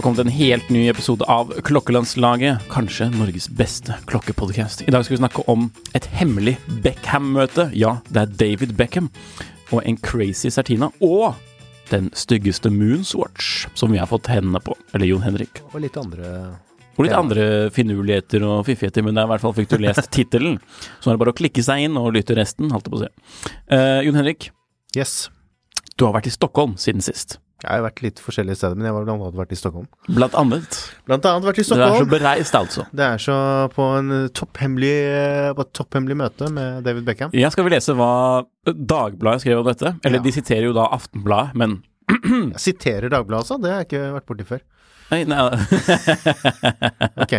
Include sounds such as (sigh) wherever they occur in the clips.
Her kommet en helt ny episode av Klokkelandslaget, kanskje Norges beste klokkepodcast. I dag skal vi snakke om et hemmelig Beckham-møte. Ja, det er David Beckham og en crazy Sertina. Og den styggeste Moonswatch som vi har fått hendene på. Eller Jon Henrik. Og litt andre Og litt andre finurligheter og fiffigheter, men det er i hvert fall fikk du lest (laughs) tittelen. Så nå er det bare å klikke seg inn og lytte resten, holdt jeg på å si. Uh, Jon Henrik, Yes. du har vært i Stockholm siden sist. Jeg har vært litt forskjellige steder, men jeg har blant annet vært i Stockholm. Blant annet. Blant annet vært i Stockholm. Du er så bereist, altså. Det er så på en topphemmelig, på et topphemmelig møte med David Beckham. Ja, skal vi lese hva Dagbladet skrev om dette? Eller Ja. de siterer jo da Aftenbladet, men (clears throat) Jeg siterer Dagbladet altså? det har jeg ikke vært borti før. Nei, nei. (laughs) Ok.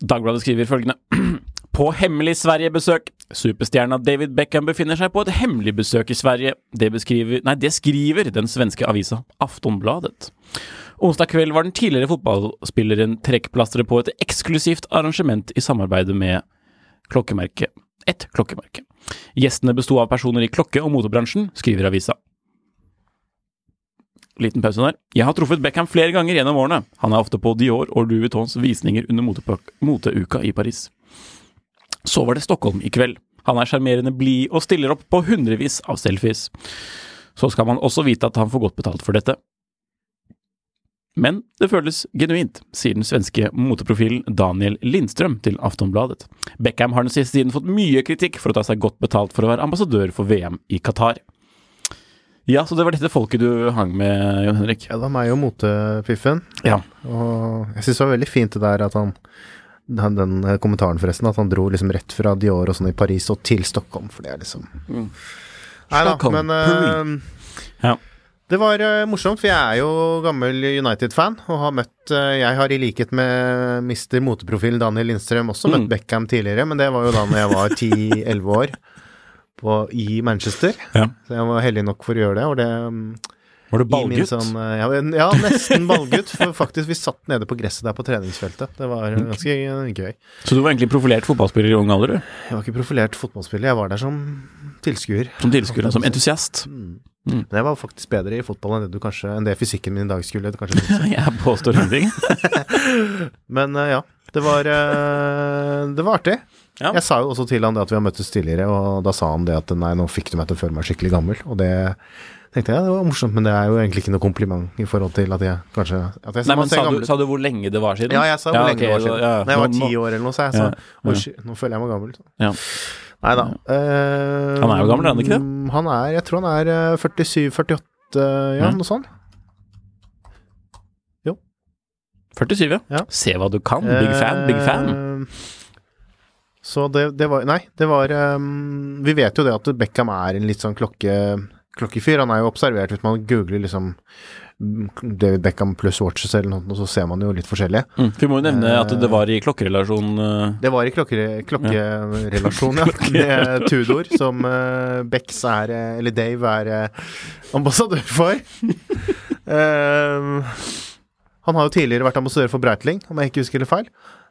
Dagbladet skriver følgende (clears throat) På hemmelig Sverige-besøk. Superstjerna David Beckham befinner seg på et hemmelig besøk i Sverige. Det Nei, det skriver den svenske avisa Aftonbladet. Onsdag kveld var den tidligere fotballspilleren trekkplasteret på et eksklusivt arrangement i samarbeid med klokkemerket et klokkemerke. Gjestene besto av personer i klokke- og motebransjen, skriver avisa. Liten pause der. Jeg har truffet Beckham flere ganger gjennom årene. Han er ofte på Dior og Louis Vuittons visninger under moteuka i Paris. Så var det Stockholm i kveld. Han er sjarmerende blid og stiller opp på hundrevis av selfies. Så skal man også vite at han får godt betalt for dette. Men det føles genuint, sier den svenske moteprofilen Daniel Lindstrøm til Aftonbladet. Beckham har den siste tiden fått mye kritikk for å ta seg godt betalt for å være ambassadør for VM i Qatar. Ja, så det var dette folket du hang med, Jon Henrik. Ja, det var meg og motefiffen. Ja. Og jeg syns det var veldig fint det der at han han- den eh, kommentaren, forresten, at han dro liksom rett fra Dior og sånn i Paris og til Stockholm, for det er liksom Nei da, men eh, Ja. Det var uh, morsomt, for jeg er jo gammel United-fan, og har møtt uh, Jeg har i likhet med mister Moteprofil Daniel Lindstrøm også møtt Mm. Beckham tidligere, men det var jo da når jeg var (laughs) 10-11 år på, i Manchester. Ja. Så jeg var heldig nok for å gjøre det, og det mm, Var du ballgutt? Sånn, eh, ja, ja, nesten ballgutt. For faktisk, vi satt nede på gresset der på treningsfeltet. Det var Mm. ganske gøy. Så du var egentlig profilert fotballspiller i ung alder, du? Jeg var ikke profilert fotballspiller, jeg var der som tilskuer. Som tilskuer, som entusiast? Men jeg var faktisk bedre i fotball enn det du kanskje Enn det fysikken min i dag skulle. (laughs) Jeg påstår ingenting. (laughs) Men eh, ja, det var eh, Det var artig. Ja. Jeg sa jo også til han det at vi har møttes tidligere, og da sa han det at nei, nå fikk du meg til å føle meg skikkelig gammel. Og det tenkte jeg, det var morsomt, men det er jo egentlig ikke noe kompliment i forhold til at jeg kanskje at jeg Nei, men sa du, sa du hvor lenge det var siden? Ja, jeg sa hvor Ja, lenge det var siden. ja, Når jeg var ti år eller noe, sa jeg. Så Ja, ja. nå føler jeg meg gammel. Så. Ja. Nei da. Uh, Han er jo gammel, er han ikke det? Han er, jeg tror han er eh, 47-48, ja, Ja. noe sånt. 47, ja. Ja. Se hva du kan. Big fan, big fan. Eh, Så det, det var Nei, det var um, Vi vet jo det at Beckham er en litt sånn klokke, klokkefyr. Han er jo observert hvis man googler liksom David Beckham pluss watches eller noe, så ser man jo litt forskjellig. Mm. Vi må jo nevne at det var i klokkerelasjon uh, Det var i klokkere, klokkerelasjon, ja. Med (laughs) Tudor, som uh, Becks er Eller Dave er uh, ambassadør for. uh, han har jo tidligere vært ambassadør for Breitling, om jeg ikke husker det feil.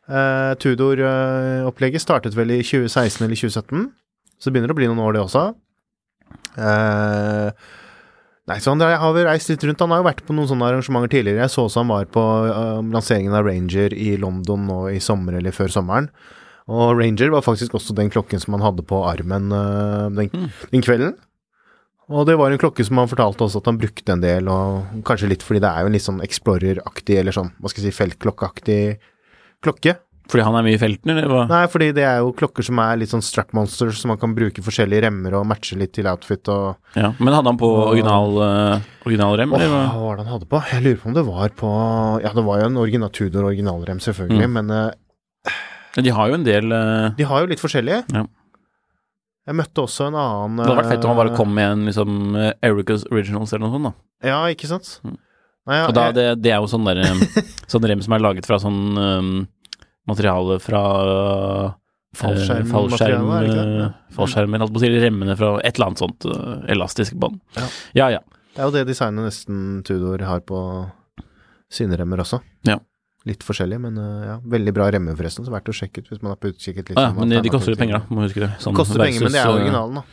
Uh, Tudor-opplegget startet vel i 2016 eller 2017, så det begynner å bli noen år, det også. Uh, nei, så han har vel reist litt rundt. Han har jo vært på noen sånne arrangementer tidligere. Jeg så også han var på uh, lanseringen av Ranger i London nå i sommer eller før sommeren. Og Ranger var faktisk også den klokken som han hadde på armen den, Mm. den kvelden. Og det var en klokke som han fortalte også at han brukte en del, og kanskje litt fordi det er jo en litt sånn Explorer-aktig, eller sånn, hva skal jeg si, feltklokkeaktig klokke. Fordi han er mye i felten, eller hva? Nei, fordi det er jo klokker som er litt sånn strap monsters, så man kan bruke forskjellige remmer og matche litt til outfit og Ja. Men hadde han på original, uh, original rem, Åh, eller hva? var det han hadde på? Jeg lurer på om det var på Ja, det var jo en original Tudor originalrem, selvfølgelig, Mm. men eh, De har jo en del uh, de har jo litt forskjellige. Ja. Jeg møtte også en annen Det hadde vært fett om han bare kom med en liksom uh, Ericas Originals eller noe sånt, da. Ja, ikke sant? Mm. Nei, ja, Og da, jeg- det, det er jo sånn der (laughs) Sånn rem som er laget fra sånn um, materiale fra uh, Fallskjerm- fallskjerm, materiale, er uh, Fallskjermer, holdt på å si, remmene fra et eller annet sånt uh, elastisk bånd. Ja. ja. ja. Det er jo det designet nesten Tudor har på sine remmer også. Ja. Litt forskjellig, men eh, ja, veldig bra remmer forresten, så verdt å sjekke ut hvis man har utkikket litt. Ah, ja men de, de koster jo penger, da. Må huske det. Sånn koster penger, men det er uh, originalen, da.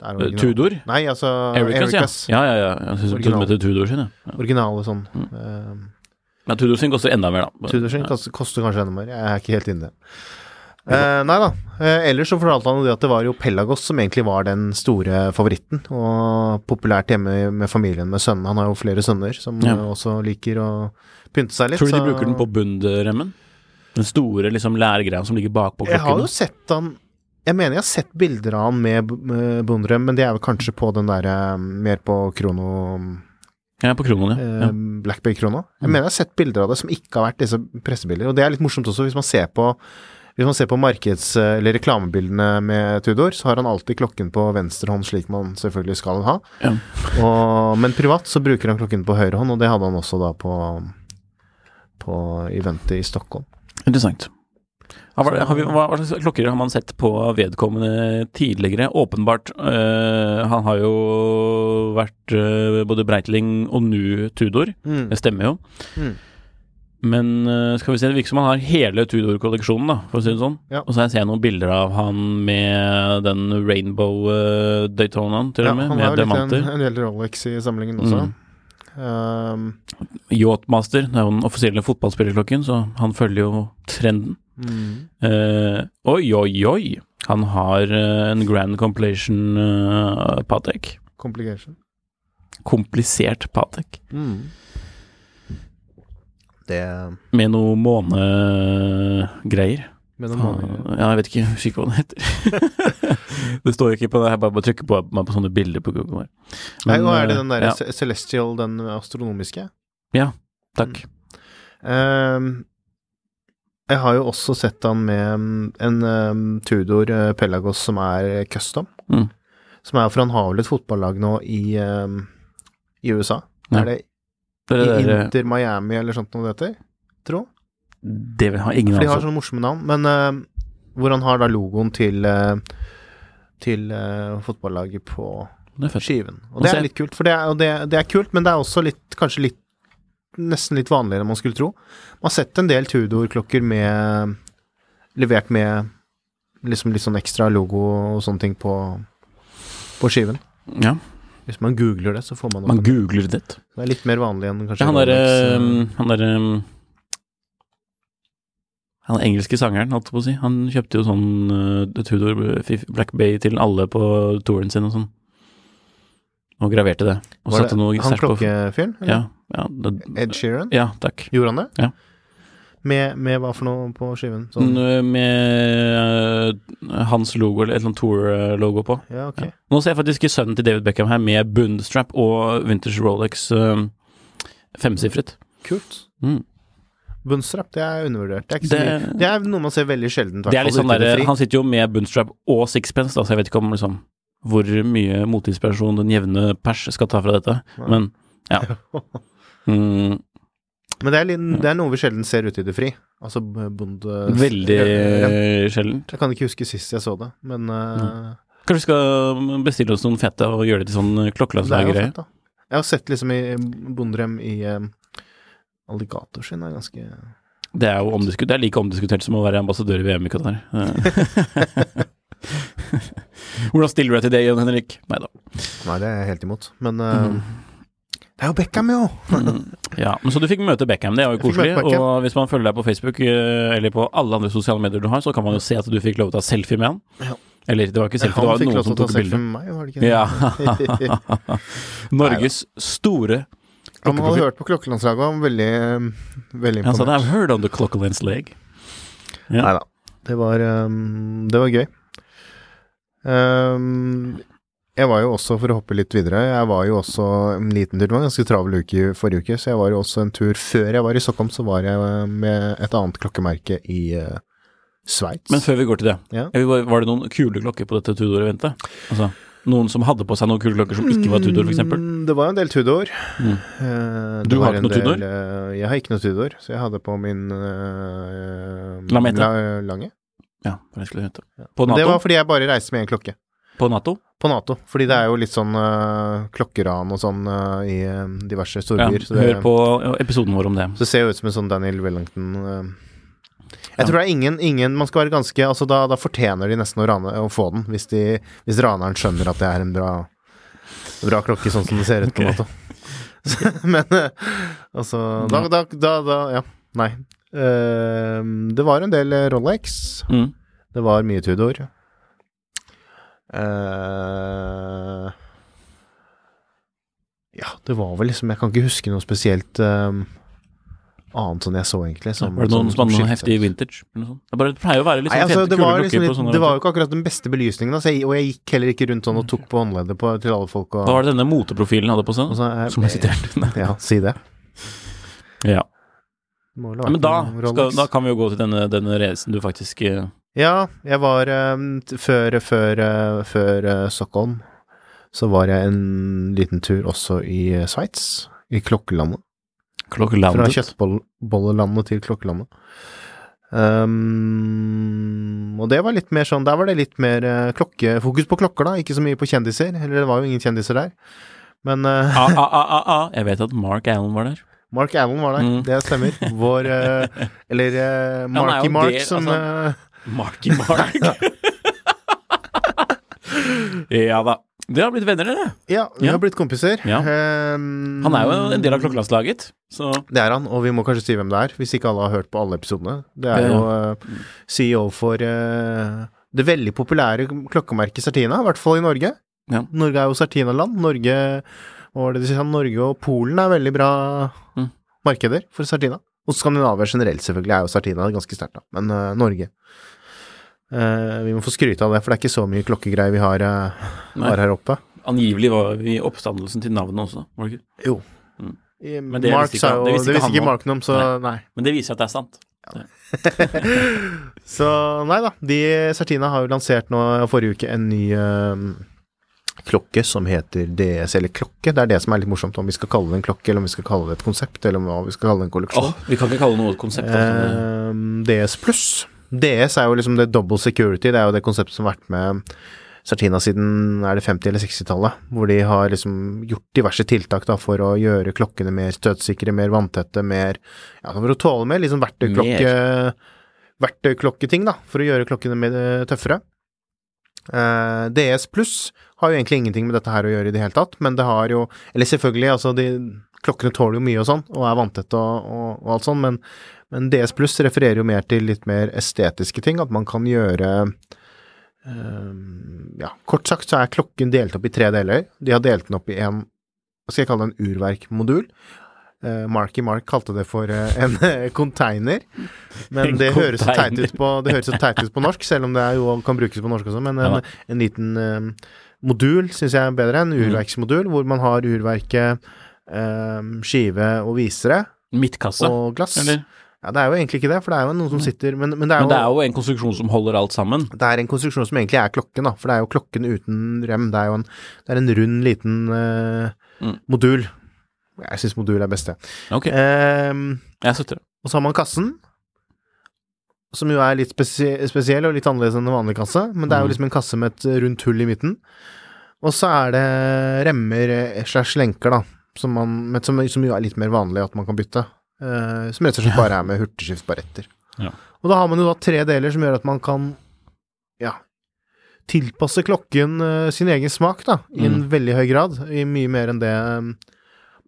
Det er originalen. Tudor? Nei, altså Ericas, Ericas. ja. Ja, ja, ja. Jeg synes Original. det Tudor sin, ja. Originale sånn. Mm. eh, Men Tudorsen koster enda mer, da. Tudorsen koster, koster kanskje enda mer. Jeg er ikke helt inne. Eh, nei da. Eh, ellers så fortalte han jo det at det var jo Pelagos som egentlig var den store favoritten, og populært hjemme med familien med sønnen. Han har jo flere sønner som Ja. eh, også liker å pynte seg litt. Tror du de så- bruker den på Bund-remmen? Den store liksom lærgreia som ligger bakpå klokken? Jeg har jo sett han Jeg mener jeg har sett bilder av han med, Bondrem, men det er vel kanskje på den derre Mer på krono Ja, på kronoen, ja. eh, ja. Black Bay Krono. Jeg Mm. mener jeg har sett bilder av det som ikke har vært disse pressebilder. Og det er litt morsomt også, hvis man ser på man ser på markeds- eller reklamebildene med Tudor, så har han alltid klokken på venstre hånd, slik man selvfølgelig skal ha. Ja. Og, men privat så bruker han klokken på høyre hånd, og det hadde han også da på, på eventet i Stockholm. Interessant. Ja, hva, har vi, hva, hva slags klokker har man sett på vedkommende tidligere? Åpenbart. øh, han har jo vært øh, både Breitling og nu Tudor. Mm. Det stemmer jo. Mm. Men øh, skal vi se, det virker som han har hele Tudor-kolleksjonen, da, for å si det sånn. Ja. Og så har jeg sett noen bilder av han med den Rainbow øh, Daytonaen, til Ja, og med, han med har diamanter. en, en del Rolex i samlingen også. Mm. Um, Yachtmaster, det er jo den offisielle fotballspillerklokken, så han følger jo trenden. Mm. Uh, oi, oi, oi! Han har uh, en Grand Compilation uh, Patek. Complication. Komplisert Patek. Mm. Det Med noe månegreier. med noen månegreier. Ja, jeg vet ikke, skikkelig hva den heter. (laughs) det står jo ikke på det, jeg bare, bare trykker på, meg på sånne bilder på Google. Men, Nei, nå er det den der ja, Celestial, den astronomiske? Ja. Takk. Um, jeg har jo også sett han med um, en um, Tudor uh, Pelagos som er custom. Mm. Som er for han har vel et fotballag nå i, um, i USA. Ja. Er det Det, i der, eh, Inter Miami eller sånt noe det heter? Tro? det har ingen For de har sånne morsomme navn. Men uh, hvor han har da logoen til uh, til uh, fotballaget på Det er skiven. Og det er litt kult, for det er, det, det er kult, men det er også litt, kanskje litt Nesten litt vanligere enn man skulle tro. Man har sett en del Tudor-klokker med Levert med liksom litt sånn ekstra logo og sånne ting på, på skiven. Ja, Hvis man googler det, så får man opp man googler det. Det er litt mer vanlig enn kanskje Ja, han derre eh, um, Han derre um, Han engelske sangeren, holdt jeg på å si. Han kjøpte jo sånn uh, Tudor Black Bay til alle på touren sin og sånn. Og graverte det. Og var satte det Han klokkefyren? Ja, ja, det, Ed Sheeran? ja, takk. Gjorde han det? Ja. Med, med hva for noe på skiven? Sånn, Med uh, hans logo, eller et eller annet Tour-logo på. ja, ok. Ja. Nå ser jeg faktisk sønnen til David Beckham her med Bundstrap og Vintage Rolex uh, femsifret. Kult. Mm. Bunstrap, det er undervurdert. Det er, Det- det er noe man ser veldig sjelden. Der, Han sitter jo med Bundstrap og sixpence, da, så jeg vet ikke om liksom hvor mye motinspirasjon den jevne pers skal ta fra dette, men ja. (laughs) Mm, Men det er, litt, det er noe vi sjelden ser ute i det fri. Altså bonde... veldig sjeldent. Jeg kan ikke huske sist jeg så det, men uh... Kanskje vi skal bestille oss noen fette og gjøre det til sånn det er jo klokkelandslaggreie? Jeg har sett liksom i Bondrem i um, alligatorskinn er ganske Det er jo omdiskutert. Det er like omdiskutert som å være ambassadør i VM i Qatar. (laughs) (laughs) Hvordan stiller du deg til det, Jon Henrik? Nei da. Nei, det er jeg helt imot. Men uh, Mm. det er jo Beckham, jo! (laughs) Ja, men Så du fikk møte Beckham, det er jo koselig. Og hvis man følger deg på Facebook eh, eller på alle andre sosiale medier du har, så kan man jo se at du fikk lov til å ta selfie med han. Ja. Eller det var ikke selfie, det Han var fikk noen lov som til å ta tok selfie bilde. med meg, var det ikke det? Ja. (laughs) Norges store Han hadde hørt på klokkelandslaget og var veldig, veldig veldig Han sa imponert. I've heard on the clockerland's leg. Ja. Nei da. Det var, um, det var gøy. Um, jeg var jo også, for å hoppe litt videre, jeg var jo også en liten tur, det var en ganske travel uke i forrige uke, så jeg var jo også en tur før jeg var i Stockholm, så var jeg med et annet klokkemerke i uh, Sveits. Men før vi går til det, Ja. var det noen kule klokker på dette Tudor-eventet? Altså, noen som hadde på seg noen kule klokker som ikke var Tudor, f.eks.? Mm, Det var en del Tudor. Mm. Eh, Du har ikke noe Tudor? del, eh, jeg har ikke noe Tudor, så jeg hadde på min uh, Lametta. La, lange. Ja, skulle det hete. På Nato? Det var fordi jeg bare reiste med én klokke. På NATO? På Nato. Fordi det er jo litt sånn uh, klokkeran og sånn uh, i eh, diverse storbyer. Ja, hør på episoden vår om det. så det ser jo ut som en sånn Daniel Wellington uh, Jeg tror det er ingen, ingen Man skal være ganske Altså, da, da fortjener de nesten å, rane, å få den, hvis, de, hvis raneren skjønner at det er en bra Bra klokke, sånn som det ser ut på en Nato. (laughs) Men altså da, da, da Ja. Nei. Eh, det var en del Rolex. Mm. Det var mye Tudor. Uh, ja, det var vel liksom Jeg kan ikke huske noe spesielt eh, annet sånn jeg så, egentlig. Som, var det noen som hadde noe heftig vintage? Eller noe sånt? Det, bare, det pleier å være litt Nei, sånn altså, fete, det, var liksom på litt, det var jo ikke akkurat den beste belysningen, altså, og jeg gikk heller ikke rundt sånn og tok på håndleddet på, til alle folk. Og, Hva var det denne moteprofilen hadde på seg? og så, eh, Som jeg siterte. (laughs) Ja, si det. Ja. Det må vel ha Ja, Men da, skal, da kan vi jo gå til denne, denne reisen du faktisk eh, Ja, jeg var eh, Før, før, eh, før eh, Stockholm så var jeg en liten tur også i eh, Sveits, i klokkelandet. Fra klokkelandet. kjøttbollelandet til klokkelandet. Um, og det var litt mer sånn Der var det litt mer eh, klokke, fokus på klokker, da, ikke så mye på kjendiser. Eller det var jo ingen kjendiser der. Men uh, Ah, ah, ah, ah, ah. (laughs) Jeg vet at Mark Allen var der. Mark Allen var der, Mm. det stemmer. Vår uh, Eller uh, Marky ja, Mark, det, som altså. eh, Marky Mark. (laughs) ja da. Dere har blitt venner, dere. Ja, vi Ja. har blitt kompiser. Ja. Um, Han er jo en del av klokkelandslaget, så Det er han, og vi må kanskje si hvem det er, hvis ikke alle har hørt på alle episodene. Det er jo uh, CEO for uh, det veldig populære klokkemerket Sartina, i hvert fall i Norge. Ja. Norge er jo Certina-land. Norge var det du sa? Norge og Polen er veldig bra Mm. markeder for sardina. Og Skandinavia generelt, selvfølgelig, er jo sardina ganske sterkt, da. Men uh, Norge uh, Vi må få skryte av det, for det er ikke så mye klokkegreier vi har, uh, har her oppe. angivelig var vi i oppstandelsen til navnet også, var det ikke? Jo. Mm. I- Men det Mark sa jo det visste ikke. Mark noe om, så nei. Men det viser at det er sant. (laughs) Så nei da. De Certina har jo lansert nå forrige uke en ny klokke som heter DS, eller klokke. Det er det som er litt morsomt, om vi skal kalle det en klokke, eller om vi skal kalle det et konsept, eller hva vi skal kalle det en kolleksjon. Oh, vi kan ikke kalle noe et konsept. Eh, DS pluss. DS er jo liksom det double security, det er jo det konseptet som har vært med Sartina siden er det 50- eller 60-tallet, hvor de har liksom gjort diverse tiltak da for å gjøre klokkene mer støtsikre, mer vanntette, mer Ja, for å tåle mer liksom verktøyklokke Verktøyklokketing, da, for å gjøre klokkene mer eh, tøffere. Eh, DS pluss har jo egentlig ingenting med dette her å gjøre i det hele tatt, men det har jo Eller selvfølgelig, altså de Klokkene tåler jo mye og sånn, og er vanntette og, og, og alt sånn, men, men DS pluss refererer jo mer til litt mer estetiske ting, at man kan gjøre uh, ja, kort sagt så er klokken delt opp i tre deler. De har delt den opp i en, hva skal jeg kalle det, en urverkmodul. Uh, Marky Mark kalte det for eh, en eh, container, men En det høres teit container. ut på, det høres så teit ut på norsk, selv om det jo kan brukes på norsk også, men en, Ja. en liten uh, modul syns jeg er bedre, en urverksmodul, hvor man har urverket, eh, skive og visere Midtkasse, og glass. eller? Ja, det er jo egentlig ikke det, for det er jo noen som sitter Men, men, det, er Men jo, det er jo en konstruksjon som holder alt sammen. det er en konstruksjon som egentlig er klokken, da. For det er jo klokken uten rem. Det er jo en, det er en rund, liten eh, Mm. modul. Jeg syns modul er best, jeg. Ok, Ehm, jeg støtter det. og så har man kassen, som jo er litt spesie spesiell og litt annerledes enn en vanlig kasse. Men det er jo Mhm. liksom en kasse med et rundt hull i midten. Og så er det remmer eh, slash lenker, da, som, man, som, som jo er litt mer vanlig at man kan bytte. Eh, som rett og slett bare er med hurtigskiftbaretter. Ja. Og da har man jo da tre deler som gjør at man kan ja, tilpasse klokken uh, sin egen smak, da, i en Mm. veldig høy grad. I mye mer enn det eh,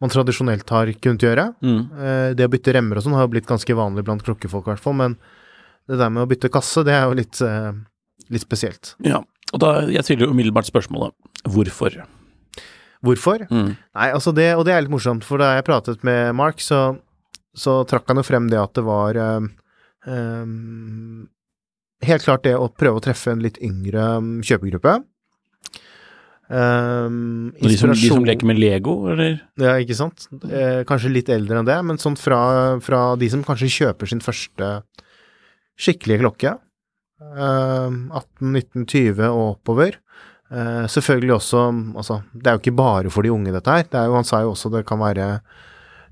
man tradisjonelt har kunnet gjøre. Mm. Eh, det å bytte remmer og sånn har jo blitt ganske vanlig blant klokkefolk, i hvert fall, men det der med å bytte kasse, det er jo litt, eh, litt spesielt. Ja, og da, jeg stiller umiddelbart spørsmålet hvorfor? Hvorfor? Mm. Nei, altså det, og det er litt morsomt, for da jeg pratet med Mark, så, så trakk han jo frem det at det var eh, Helt klart det å prøve å treffe en litt yngre mm, kjøpegruppe. Um, de, som, de som leker med Lego, eller? Ja, ikke sant. Eh, kanskje litt eldre enn det, men sånn fra, fra de som kanskje kjøper sin første skikkelige klokke. Eh, 18, 19, 20 og oppover. Eh, selvfølgelig også Altså, det er jo ikke bare for de unge, dette her. Det er jo, han sa jo også det kan være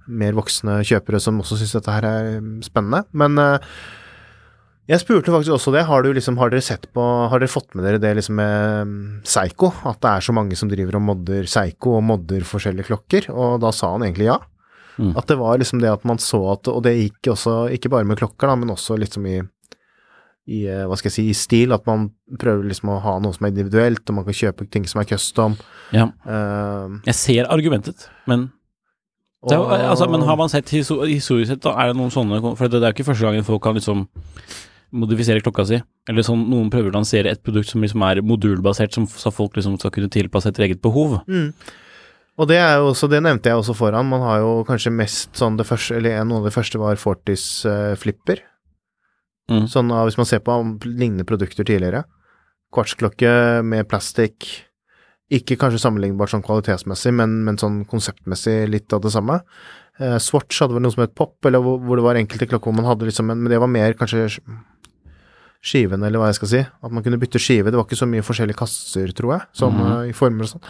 mer voksne kjøpere som også syns dette her er spennende. Men eh, jeg spurte faktisk også det. Har, du liksom, har dere sett på Har dere fått med dere det liksom med mm, Seigo? At det er så mange som driver og modder Seigo og modder forskjellige klokker? Og da sa han egentlig ja. Mm. At det var liksom det at man så at Og det gikk også ikke bare med klokker, da, men også liksom i i, eh, hva skal jeg si, i stil, at man prøver liksom å ha noe som er individuelt, og man kan kjøpe ting som er custom. Ja, Uh, jeg ser argumentet, men jo- og- altså, Men har man sett historisk sett, da, er det noen sånne For det, det er jo ikke første gangen folk kan liksom modifisere klokka si. Eller sånn, noen prøver å lansere et produkt som liksom er modulbasert, som, så folk liksom skal kunne tilpasse etter eget behov. Mm. Og det er også, det nevnte jeg også foran, man har jo kanskje mest sånn det første, eller noe av det første var Fortis uh, flipper. Mm. Sånn hvis man ser på lignende produkter tidligere. Kvartsklokke med plastikk. Ikke kanskje sammenlignbart sånn kvalitetsmessig, men, men sånn konseptmessig litt av det samme. Eh, Swatch hadde vel noe som het Pop, eller hvor, hvor det var enkelte klokker hvor man hadde liksom en Men det var mer kanskje skivene, eller hva jeg skal si. At man kunne bytte skive. Det var ikke så mye forskjellige kasser, tror jeg, som mm eh, i former og sånn.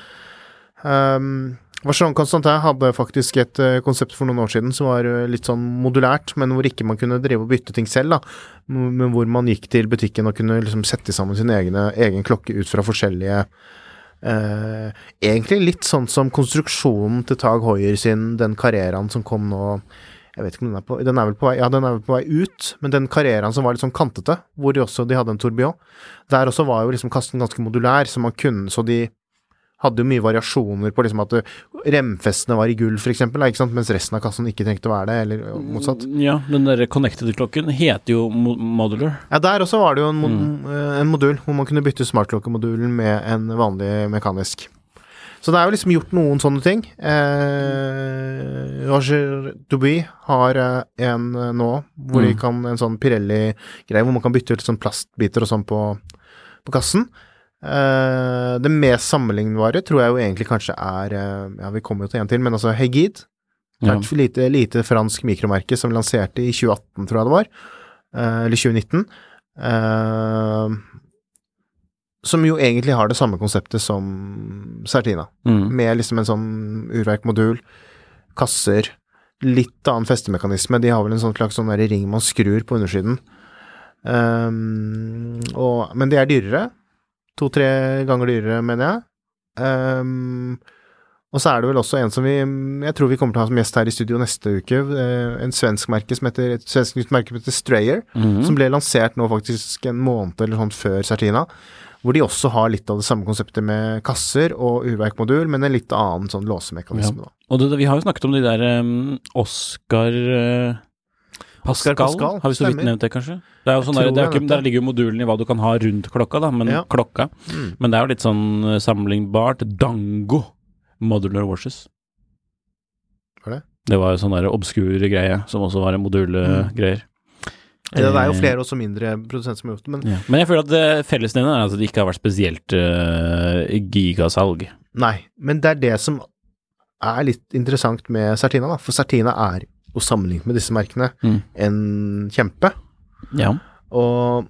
Um, Vacheron Constantin hadde faktisk et uh, konsept for noen år siden som var uh, litt sånn modulært, men hvor ikke man kunne drive og bytte ting selv, da. Men hvor man gikk til butikken og kunne liksom sette sammen sin egne, egen klokke ut fra forskjellige eh, Egentlig litt sånn som konstruksjonen til Tag Hoier sin, den karrieren som kom nå jeg vet ikke om den er på Den er vel på vei, ja, den er vel på vei ut, men den karrieren som var litt sånn kantete, hvor de også de hadde en tourbillon, der også var jo liksom kasten ganske modulær, så man kunne Så de hadde jo mye variasjoner på liksom at remfestene var i gull, sant, mens resten av kassen ikke trengte å være det, eller motsatt. Ja, den der connected-klokken heter jo mo modular. Ja, der også var det jo en, mod mm. en modul hvor man kunne bytte smartklokkemodulen med en vanlig mekanisk. Så det er jo liksom gjort noen sånne ting. Eh, Roger Dubuy har eh, en eh, nå hvor de Mm. kan en sånn Pirelli-greie hvor man kan bytte ut sånn plastbiter og sånn på, på kassen. Eh, det mest sammenlignbare tror jeg jo egentlig kanskje er eh, Ja, vi kommer jo til en til, men altså Hegid. Ja. et lite, lite fransk mikromerke som lanserte i 2018, tror jeg det var. Eh, eller 2019. Eh, som jo egentlig har det samme konseptet som Certina. Mm. Med liksom en sånn urverkmodul, kasser, litt annen festemekanisme. De har vel en sånn slags sånn ring man skrur på undersiden. Um, og, men det er dyrere. To-tre ganger dyrere, mener jeg. Um, og så er det vel også en som vi Jeg tror vi kommer til å ha som gjest her i studio neste uke. eh, en svensk merke som heter, et svensk merke som heter Strayer. Mhm. Som ble lansert nå faktisk en måned eller sånn før Sertina. Hvor de også har litt av det samme konseptet med kasser og urverkmodul, men en litt annen sånn låsemekanisme. Ja. Og det, vi har jo snakket om de der um, Oscar Oscar Pascal, Pascal, har vi så vidt nevnt det, kanskje? Det er jo sånn der, det er ikke, der ligger jo modulen i hva du kan ha rundt klokka, da, men Ja. klokka. Mm. Men det er jo litt sånn uh, sammenlignbart. Dango Modular Washes. Hva er det? Det var jo sånn der obskure greie, som også var en modulgreier. Ja, det er jo Eh, flere også mindre produsenter som har gjort det, men Ja. Men jeg føler at fellesnevnet fellesnevneren er at det ikke har vært spesielt uh, gigasalg. nei. Men det er det som er litt interessant med Sertina, da. For Sertina er og sammenlignet med disse merkene, Mm. en kjempe. Ja. Og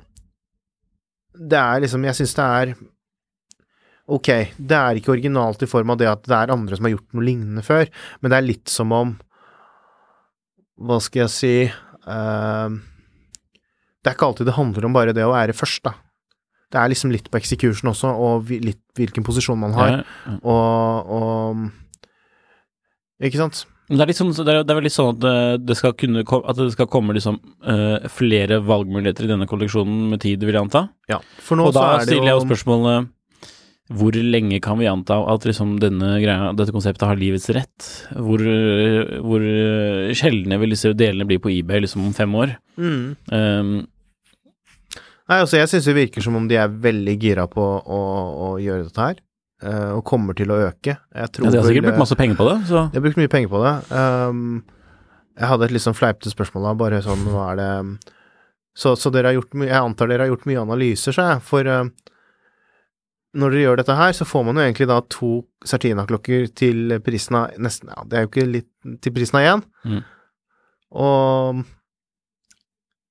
det er liksom Jeg syns det er Ok, det er ikke originalt i form av det at det er andre som har gjort noe lignende før, men det er litt som om Hva skal jeg si uh, Det er ikke alltid det handler om bare det å være først, da. Det er liksom litt på execution også, og litt hvilken posisjon man har, Ja, ja. og, og Ikke sant? Men Det er, sånn, det, er, det er vel litt sånn at det, det skal kunne At det skal komme liksom uh, flere valgmuligheter i denne kolleksjonen med tid, vil jeg anta. Ja. For nå Og da så er det stiller jeg jo spørsmålet hvor lenge kan vi anta at liksom denne greia, dette konseptet har livets rett? Hvor, eh, hvor eh, sjeldne vil disse delene bli på eBay liksom om fem år? mm. Um, Nei, altså jeg syns det virker som om de er veldig gira på å, å gjøre dette her, eh, og kommer til å øke. Jeg tror ja, de har sikkert brukt masse penger på det, så De har brukt mye penger på det. Um, jeg hadde et litt sånn fleipete spørsmål da, bare sånn hva er det Så, så dere har gjort mye Jeg antar dere har gjort mye analyser, sa jeg, for um, når dere gjør dette her, så får man jo egentlig da to Certina-klokker til prisen av nesten Ja, det er jo ikke litt til prisen av én. Mm. Og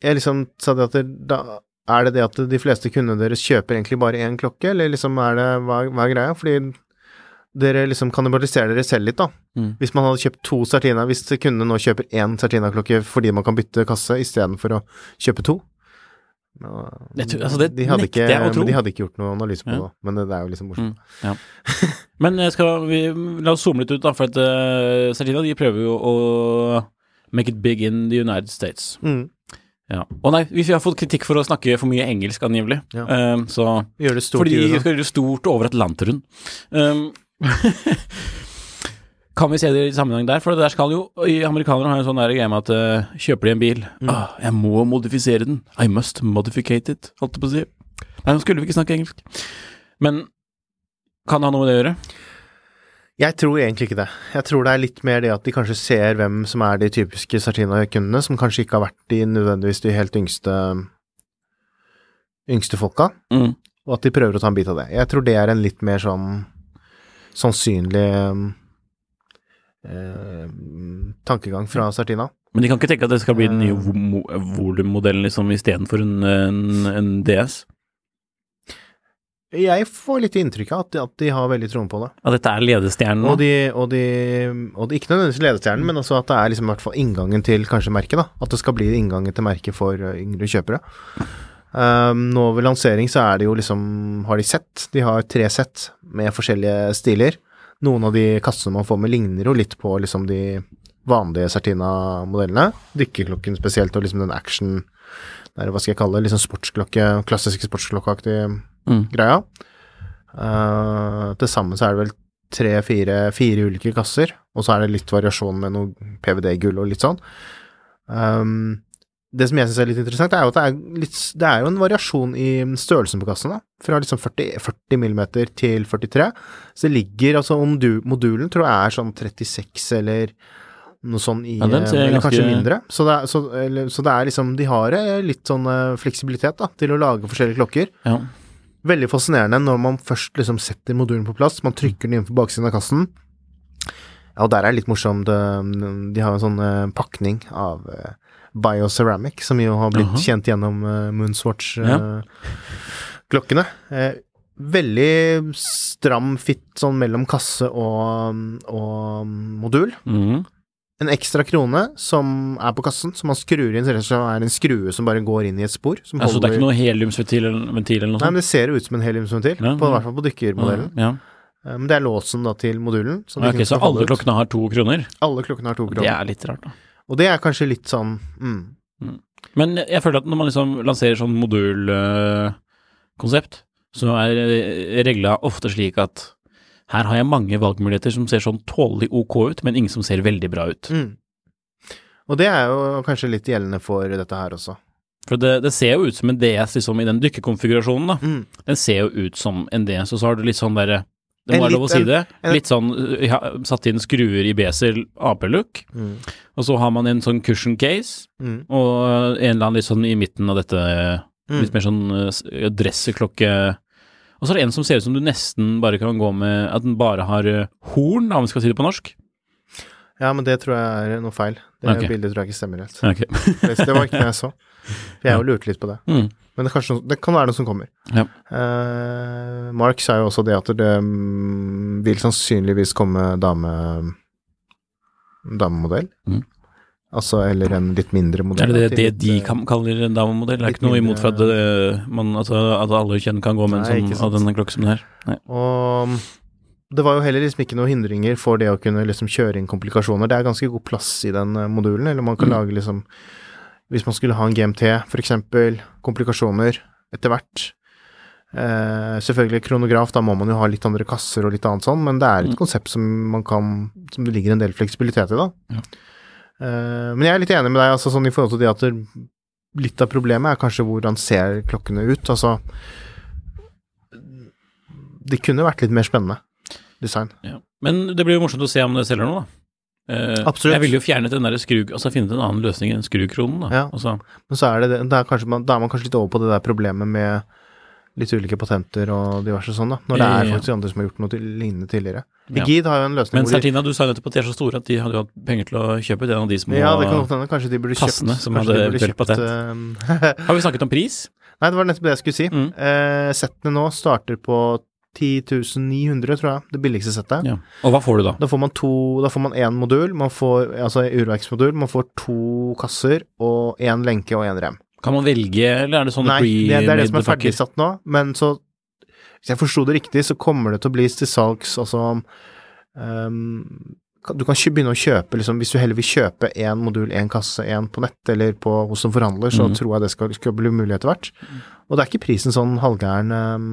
jeg liksom sa det at det, da er det det at de fleste kundene deres kjøper egentlig bare én klokke, eller liksom er det hva, hva er greia? Fordi dere liksom kannibaliserer dere selv litt, da. Mm. Hvis man hadde kjøpt to Certina, hvis kundene nå kjøper én Certina-klokke fordi man kan bytte kasse istedenfor å kjøpe to Jeg tror- altså, det de hadde nekter ikke, jeg å tro. De hadde ikke gjort noe analyse på Ja. det, men det, det er jo liksom morsomt. Mm, ja. (laughs) Men eh, skal vi la oss zoome litt ut, da, for at uh, Certina de prøver jo å make it big in the United States. Mm. Ja. Og nei, vi har fått kritikk for å snakke for mye engelsk, angivelig. Ja. Um, så Gjør det stort Fordi vi skal gjøre det stort over Atlanteren. Um, (laughs) kan vi se det i sammenheng der? For det der skal jo Amerikanere har en sånn der greie med at uh, kjøper de en bil Mm. ah, Jeg må modifisere den. I must modificate it, holdt jeg på å si. Nei, nå skulle vi ikke snakke engelsk. Men kan det ha noe med det å gjøre? Jeg tror egentlig ikke det. Jeg tror det er litt mer det at de kanskje ser hvem som er de typiske Sartina-kundene, som kanskje ikke har vært de nødvendigvis de helt yngste yngste folka, Mm. og at de prøver å ta en bit av det. Jeg tror det er en litt mer sånn sannsynlig eh, tankegang fra Sartina. Men de kan ikke tenke at det skal bli den nye Eh. vo- mo- volummodellen liksom istedenfor en, en, en DS? Jeg får litt inntrykk av at, at de har veldig troen på det. At dette er ledestjernen? Og de, og de, og de Ikke nødvendigvis ledestjernen, men også at det er liksom i hvert fall inngangen til kanskje merket, da. At det skal bli inngangen til merket for uh, yngre kjøpere. Um, nå ved lansering så er det jo liksom Har de sett? De har tre sett med forskjellige stiler. Noen av de kassene man får med, ligner jo litt på liksom de vanlige Certina-modellene. Dykkerklokken spesielt, og liksom den action der, Hva skal jeg kalle det? Liksom sportsklokke, klassisk sportsklokkeaktige Mm. Greia. Uh, til sammen så er det vel tre-fire fire ulike kasser, og så er det litt variasjon med noe PVD-gull og litt sånn. Um, det som jeg syns er litt interessant, er jo at det er, litt, det er jo en variasjon i størrelsen på kassene. Fra liksom 40, 40 mm til 43. Så det ligger altså om du, Modulen tror jeg er sånn 36 eller noe sånn i Ja, Eller ganske- kanskje mindre. Så det, er, så, eller, så det er liksom De har eh, litt sånn eh, fleksibilitet da, til å lage forskjellige klokker. Ja. Veldig fascinerende når man først liksom setter modulen på plass. Man trykker den inn på baksiden av kassen. Ja, og der er det litt morsomt. eh, De har en sånn eh, pakning av eh, bioceramic, som jo har blitt Aha. kjent gjennom Moonswatch-klokkene. Ja. veldig stram fit sånn mellom kasse og, og modul. Mhm. En ekstra krone som er på kassen, som man skrur inn, så det er en skrue som bare går inn i et spor. Som så det er ikke noe heliumsventil eller, ventil eller noe Nei, men det ser jo ut som en heliumsventil, Ja, på, i hvert fall på dykkermodellen. Ja. Eh, Men det er låsen da til modulen. Ok, så alle klokkene har to kroner? Alle klokkene har to kroner. Det er litt rart, da. Og det er kanskje litt sånn mm, Men jeg føler at når man liksom lanserer sånn modulkonsept, så er regla ofte slik at her har jeg mange valgmuligheter som ser sånn tålelig ok ut, men ingen som ser veldig bra ut. mm. Og det er jo kanskje litt gjeldende for dette her også. For det, det ser jo ut som en DS liksom i den dykkerkonfigurasjonen, da. Mm. Den ser jo ut som en DS, og så har du litt sånn derre Det må være lov å si det. en- Litt sånn ja, satt inn skruer i besel, AP-look, Mm. og så har man en sånn cushion case, Mm. og en eller annen litt sånn i midten av dette Mm. Litt mer sånn uh, dresseklokke Og så er det en som ser ut som du nesten bare kan gå med At den bare har eh, horn, om vi skal si det på norsk. Ja, men det tror jeg er noe feil. Det okay. bildet tror jeg ikke stemmer helt. Okay. Det var ikke det jeg så. For (laughs) jeg jo lurte litt på det. Mm. Men det, kanskje, det kan være noe som kommer. Ja. Uh, Mark sa jo også det at det mm, vil sannsynligvis komme dame damemodell. Mm. Altså, eller en litt mindre modell. Er det det, det til de eh, kan, kaller en damemodell? Det er ikke noe imot for at, det, man, altså, at alle kjønn kan gå med en sånn av denne klokken som den her? Nei. Og mm, det var jo heller liksom ikke noen hindringer for det å kunne liksom kjøre inn komplikasjoner. Det er ganske god plass i den eh, modulen, eller man kan Mm. lage liksom Hvis man skulle ha en GMT, for eksempel, komplikasjoner etter hvert. Eh, selvfølgelig kronograf, da må man jo ha litt andre kasser og litt annet sånn, men det er et Mm. konsept som man kan Som det ligger en del fleksibilitet i, da. Ja. Eh, men jeg er litt enig med deg, altså sånn i forhold til det at litt av problemet er kanskje hvordan ser klokkene ut. Altså Det kunne vært litt mer spennende design. Ja. Men det blir jo morsomt å se om det selger noe, da. Uh, Absolutt. Jeg ville jo fjernet den der skrug... Altså finne en annen løsning enn skrukronen, da. Ja. Altså, Men så er det, det er man, da er man kanskje litt over på det der problemet med litt ulike patenter og diverse sånn, da. Når det er faktisk andre som har gjort noe lignende tidligere. Ja. Har jo en løsning men Sertina, du sa jo nettopp at de er så store at de hadde jo hatt penger til å kjøpe av de små Ja, det kan godt hende. Kanskje de burde kjøpt kassene som hadde eventuelt patent. eh, (laughs) Har vi snakket om pris? Nei, det var nettopp det jeg skulle si. Mm. Eh, settene nå starter på 10.900, tror jeg. Det billigste settet. Ja. Og hva får du da? Da får man to Da får man én modul, man får, altså urverksmodul, man får to kasser og én lenke og én rem. Kan man velge, eller er det sånn Nei, det, det er det som er ferdigsatt nå, men så Hvis jeg forsto det riktig, så kommer det til å bli til salgs altså um, Du kan ikke begynne å kjøpe, liksom, hvis du heller vil kjøpe én modul, én kasse, én på nett eller på, hos en forhandler, så mm. tror jeg det skal, skal bli mulig etter hvert. Og det er ikke prisen sånn halvgæren um,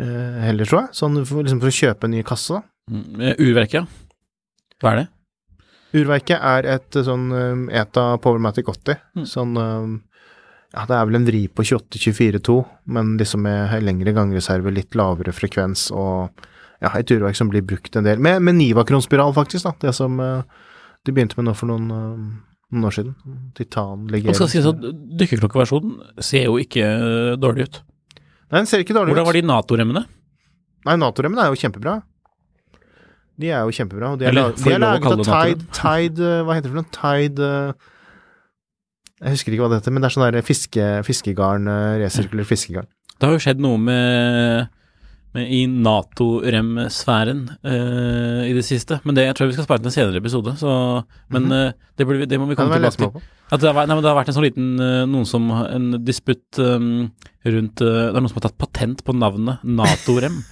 uh, heller, tror jeg. Sånn for, liksom for å kjøpe en ny kasse, da. Mm, eh, ja. Hva er det? Urverket er et eh, sånn um, ETA Powermatic 80. Mm. Sånn um, Ja, det er vel en vri på 28-24-2, men liksom med lengre gangreserve, litt lavere frekvens og ja, et urverk som blir brukt en del. Med, med Niva-kronspiral, faktisk, da. Det som uh, de begynte med nå for noen, um, noen år siden. Titan legering. skal sies at dykkerklokkeversjonen ser jo ikke eh, dårlig ut. Nei, den ser ikke dårlig Hvordan ut. var de Nato-remmene? Nei, Nato-remmene er jo kjempebra. De er jo kjempebra. Og de er, Eller, de er laget av Tide, Tide uh, Hva heter det for noe? Tide uh, Jeg husker ikke hva det heter, men det er sånn der fiske, fiskegarn, uh, resirkulert fiskegarn. Det har jo skjedd noe med, med i Nato-rem-sfæren uh, i det siste, men det jeg tror vi skal spare til en senere episode. Så, men eh, det, burde, vi- det må vi komme tilbake til. At det, har, nei, men det har vært en sånn liten uh, Noen som En disputt um, rundt eh, Det er noen som har tatt patent på navnet Nato-rem. (laughs)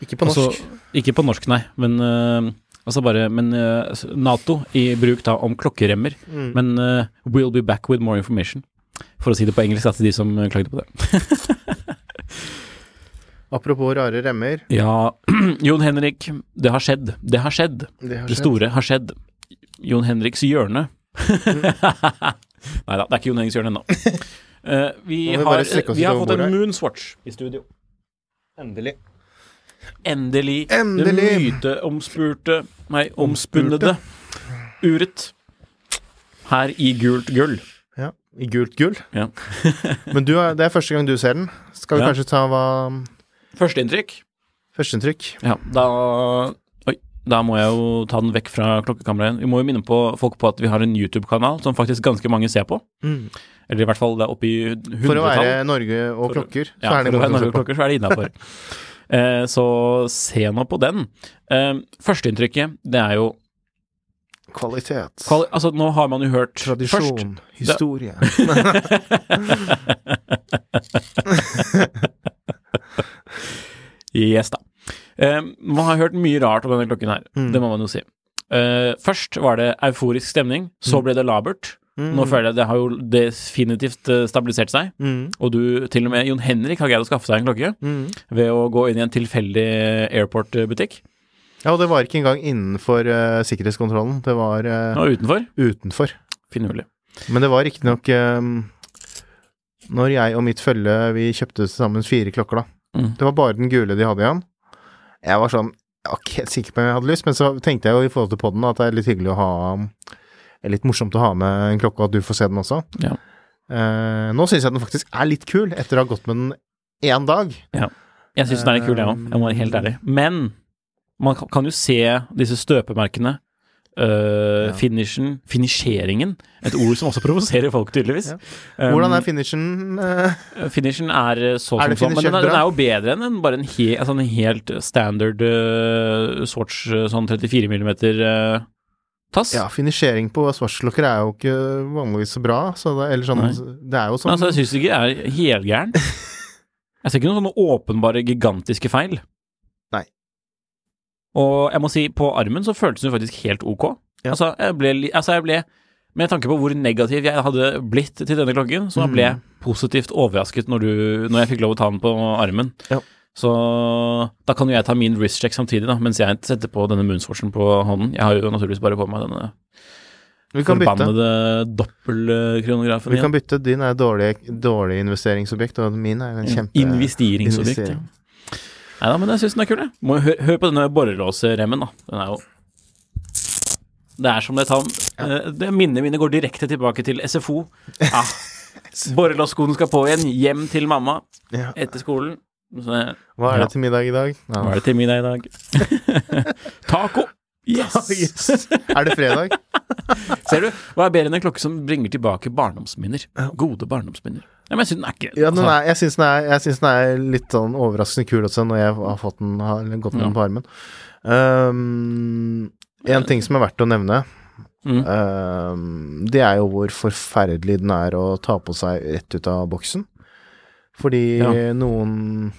Ikke på norsk. altså, ikke på norsk, nei, men uh, Altså bare Men uh, Nato i bruk da om klokkeremmer. Mm. Men uh, we'll be back with more information. For å si det på engelsk, da, til de som klagde på det. (laughs) Apropos rare remmer. Ja, (clears throat) Jon Henrik, det har skjedd. Det har skjedd. Det har Det skjedd. store har skjedd. Jon Henriks hjørne. (laughs) Nei da, det er ikke Jon Henriks hjørne ennå. (laughs) Eh, vi, vi har, vi har fått en. Moonswatch i studio. Endelig. Endelig. Endelig. Det myteomspurte Nei, omspunnede uret. Her i gult gull. Ja. I gult gull. Ja. (laughs) Men du, det er første gang du ser den. Skal vi Ja. kanskje ta hva Førsteinntrykk. Førsteinntrykk? Ja, da Oi. Da må jeg jo ta den vekk fra klokkekameraet. Vi må jo minne på folk på at vi har en YouTube-kanal som faktisk ganske mange ser på. Eller i hvert fall det er oppe i hundretall. For å være Norge og For klokker, så Ja, er det for å være Norge og klokker, så er det innafor. (laughs) eh, så se nå på den. Eh, Førsteinntrykket, det er jo Kvalitet. kvali Altså, nå har man jo hørt først Tradisjon. Historie. (laughs) Yes, da. Eh, man har hørt mye rart om denne klokken her, Mm. det må man jo si. Eh, først var det euforisk stemning, så ble det labert. Nå føler jeg det har jo definitivt eh, stabilisert seg. Mm. Og du, til og med Jon Henrik har greid å skaffe seg en klokke Mm. ved å gå inn i en tilfeldig airport-butikk. Ja, og det var ikke engang innenfor uh, sikkerhetskontrollen. Det var uh, utenfor. utenfor. Finurlig. Men det var riktignok um, Når jeg og mitt følge vi kjøpte sammen fire klokker, da. Mm. Det var bare den gule de hadde igjen. Jeg var sånn Jeg var ikke helt sikker på om jeg hadde lyst, men så tenkte jeg jo i forhold til podden at det er litt hyggelig å ha eller Litt morsomt å ha med en klokke, og at du får se den også. Ja. Uh, nå syns jeg den faktisk er litt kul, etter å ha gått med den én dag. Jeg syns den er litt kul, jeg òg. Jeg må være helt ærlig. Men Man kan, jo se disse støpemerkene. Uh, Ja. Finishen Finisheringen. Et ord som også provoserer folk, tydeligvis. Ja. Um, Hvordan er finishen? Uh, Finishen er så Er som så, men den, er- den er jo bedre enn en, bare en, he, altså en helt standard uh, sorts sånn 34 millimeter øh, tass. ja, finisjering på svartklokker er jo ikke vanligvis så bra, så det, eller sånn Nei. Det er jo Men sånn altså, jeg syns ikke det er helgæren. (laughs) Jeg ser ikke noen sånne åpenbare, gigantiske feil. Nei. Og jeg må si, på armen så føltes den faktisk helt ok. Ja. Altså, jeg ble, altså, jeg ble Med tanke på hvor negativ jeg hadde blitt til denne klokken, så ble jeg positivt overrasket når, du, når jeg fikk lov å ta den på armen. Ja. Så da kan jo jeg ta min wrist check samtidig, da, mens jeg setter på denne Moonswatchen på hånden. Jeg har jo naturligvis bare på meg denne Vi kan forbannede doppelkronografen. Vi kan bytte. Din er dårlig, dårlig investeringsobjekt, og min er en kjempe Investeringsobjekt. investering. Ja. Nei da, men jeg syns den er kul, jeg. Må hør, hør på denne borrelåsremmen, da. Den er jo Det er som det tar ja. det Minnene mine går direkte tilbake til SFO. Ja. (laughs) Borrelåsskoene skal på igjen. Hjem til mamma etter skolen. Så Hva er det til middag i dag? Ja. hva er det til middag i dag? Taco! Yes! Yes. Er det fredag? (laughs) Ser du? Hva er bedre enn en klokke som bringer tilbake barndomsminner? Gode barndomsminner. Ja, men jeg syns den er ikke Ja, den altså, er, jeg syns den, jeg den er litt sånn overraskende kul også, når jeg har fått den, har gått med den på armen. Um, en ting som er verdt å nevne, mm. um, det er jo hvor forferdelig den er å ta på seg rett ut av boksen. Fordi Ja. noen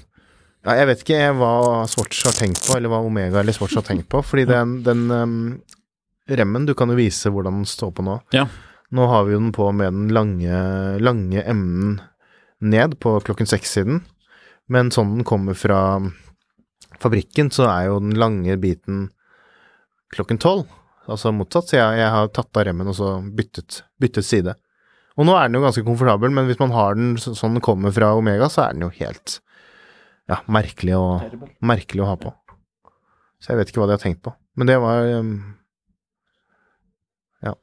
ja, Jeg vet ikke hva Swatch har tenkt på, eller hva Omega eller Swatch har tenkt på. Fordi (laughs) den, den um, remmen, du kan jo vise hvordan den står på nå. Ja. Nå har vi jo den på med den lange, lange emnen ned på klokken seks-siden. Men sånn den kommer fra fabrikken, så er jo den lange biten klokken tolv. Altså motsatt. Så jeg, jeg har tatt av remmen og så byttet, byttet side. Og nå er den jo ganske komfortabel, men hvis man har den sånn den kommer fra Omega, så er den jo helt ja, merkelig å, merkelig å ha på. Så jeg vet ikke hva de har tenkt på. Men det var um, Ja.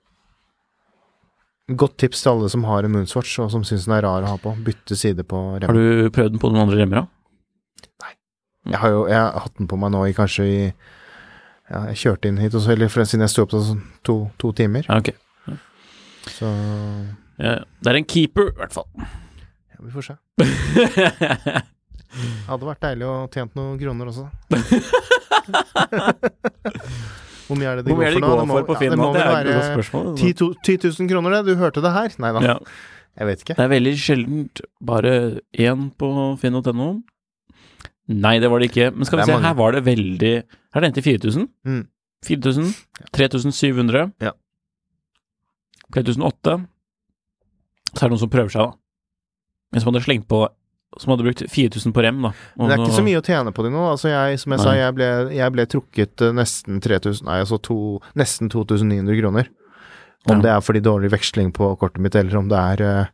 Godt tips til alle som har en Moonswatch, og som syns den er rar å ha på. Bytte side på remmen. Har du prøvd den på noen andre remmer, da? Nei. Jeg har jo jeg har hatt den på meg nå i kanskje i Ja, jeg kjørte inn hit, også, eller siden jeg sto opp til sånn to, to timer. Ja, ok. Så det er en keeper, i hvert fall. ja, vi får se. (laughs) Hadde vært deilig å tjent noen kroner også. (laughs) Hvor mye er det de Hvor er det de går for går for på ja, det må Det vel være 10, to- 10 000 kroner, det. Du hørte det her? Nei da, Ja. jeg vet ikke. Det er veldig sjeldent bare én på finn.no. Nei, det var det ikke. Men skal vi Det se, mange. her var det veldig Her er det en til 4000. Mm. 4000. 3700. Ja. 3008. Så er det noen som prøver seg, da. En som hadde slengt på Som hadde brukt 4000 på rem, da. Men det er ikke så mye å tjene på de nå. Altså jeg, som jeg sa, jeg ble, jeg ble trukket eh, nesten 3000 Nei, altså to, nesten 2900 kroner. Om Ja. det er fordi dårlig veksling på kortet mitt, eller om det er, eh,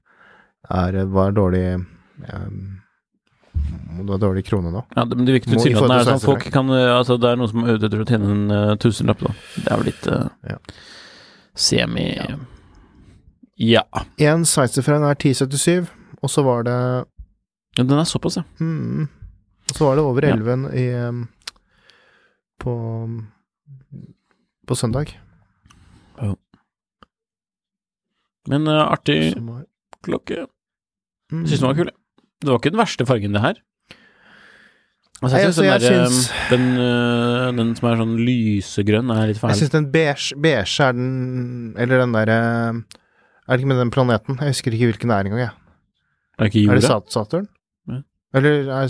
er var dårlig um, det var dårlig krone nå. Ja, det, men det virker tilsynelatende er sånn folk kan eh, Altså, det er noen som er ute etter å tjene en uh, tusenlapp, da. Det er jo litt uh, Ja. semi Ja. Én sveitserfrein er 1077, og så var det ja. Den er såpass, ja. Mm, Og så var det over Ja. 11 i på på søndag. Men uh, artig var, klokke. mm. Jeg syns den var kul, jeg. Det var ikke den verste fargen, det her. Altså, jeg altså, syns jeg den, der, syns- eh, den, eh, den som er sånn lysegrønn, er litt Jeg fæl. syns den beige, beige er den Eller den derre Er det ikke med den planeten? Jeg husker ikke hvilken det er engang, jeg. Er det ikke Er det Saturn? Ja. Eller er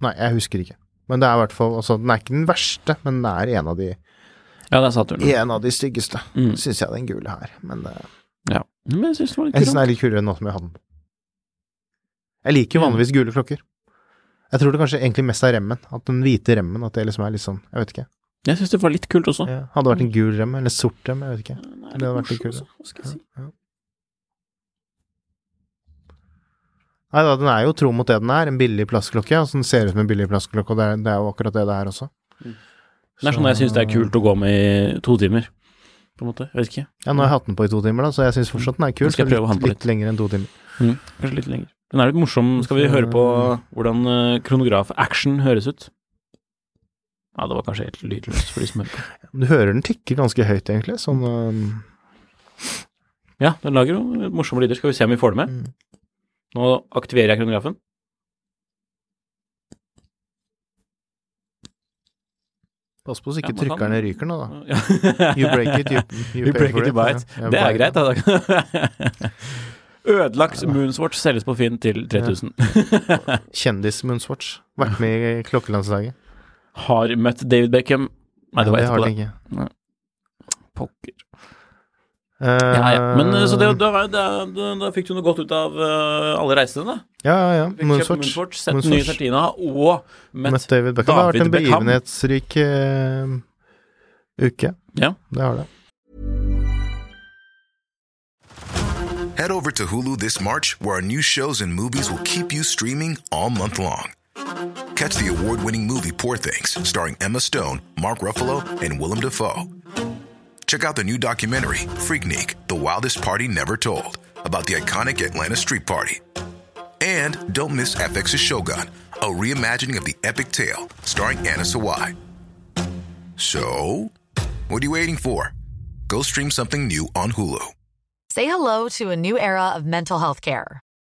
Nei, jeg husker ikke. Men det er i hvert fall altså, Den er ikke den verste, men den er en av de, Ja, det er Saturn. en av de styggeste. Mm. Syns jeg den gule her. Men uh, Ja. Men jeg syns den var litt jeg syns den er litt kulere nå som jeg hadde den. Jeg liker jo vanligvis gule klokker. Jeg tror det kanskje egentlig mest er remmen. At den hvite remmen, at det liksom er litt sånn Jeg vet ikke. Jeg syns det var litt kult også. Ja. Hadde det vært en gul rem, eller sort rem, jeg vet ikke. Nei, Det hadde vært litt kult. Hva skal jeg si? Ja. Nei da, den er jo tro mot det den er, en billig plastklokke. Altså den ser ut som en billig plastklokke, og det er, det er jo akkurat det det er også. Det er sånn jeg syns det er kult å gå med i to timer, på en måte. Jeg vet ikke. Ja, nå har jeg hatt den på i to timer, da, så jeg syns fortsatt den er kul. Skal jeg prøve å ha den litt, på litt lenger enn to timer. Mm. Kanskje litt lenger. Den er litt morsom. Skal vi høre på hvordan eh, kronograf action høres ut? Ja, det var kanskje helt lydløst for de som hører på. (laughs) Du hører den tikke ganske høyt, egentlig. Sånn um, Ja, den lager jo morsomme lyder. Skal vi se om vi får det med? Mm. Nå aktiverer jeg kronografen. Pass på så ikke Ja, trykkerne kan- ryker nå, da. (laughs) Ja. You break it, you, you, You break it, you buy it. Ja, Det er greit, da. (laughs) Ødelagt Moonswatch selges på Finn til 3000. Kjendis-Moonswatch. Vært med i klokkelandslaget. Har møtt David Beckham. Nei, det var har etterpå, den det. ikke. Pokker. Eh, Ja, ja. Men eh, så det, da, var- da, da, da fikk du noe godt ut av uh, alle reisene, da. Ja, ja, ja. Moonswatch. Moonswatch, sett Moonswatch. nye Sertina og møtt Møtt David Beckham. Det har vært en begivenhetsrik uh, uke. Ja. Det har det. Head over to Hulu this March, where our new shows and movies will keep you streaming all month long. Catch the award winning movie Poor Things, starring Emma Stone, Mark Ruffalo, and Willem Dafoe. Check out the new documentary, Freaknik The Wildest Party Never Told, about the iconic Atlanta Street Party. And don't miss FX's Shogun, a reimagining of the epic tale, starring Anna Sawai. So, what are you waiting for? Go stream something new on Hulu. Say hello to a new era of mental health care.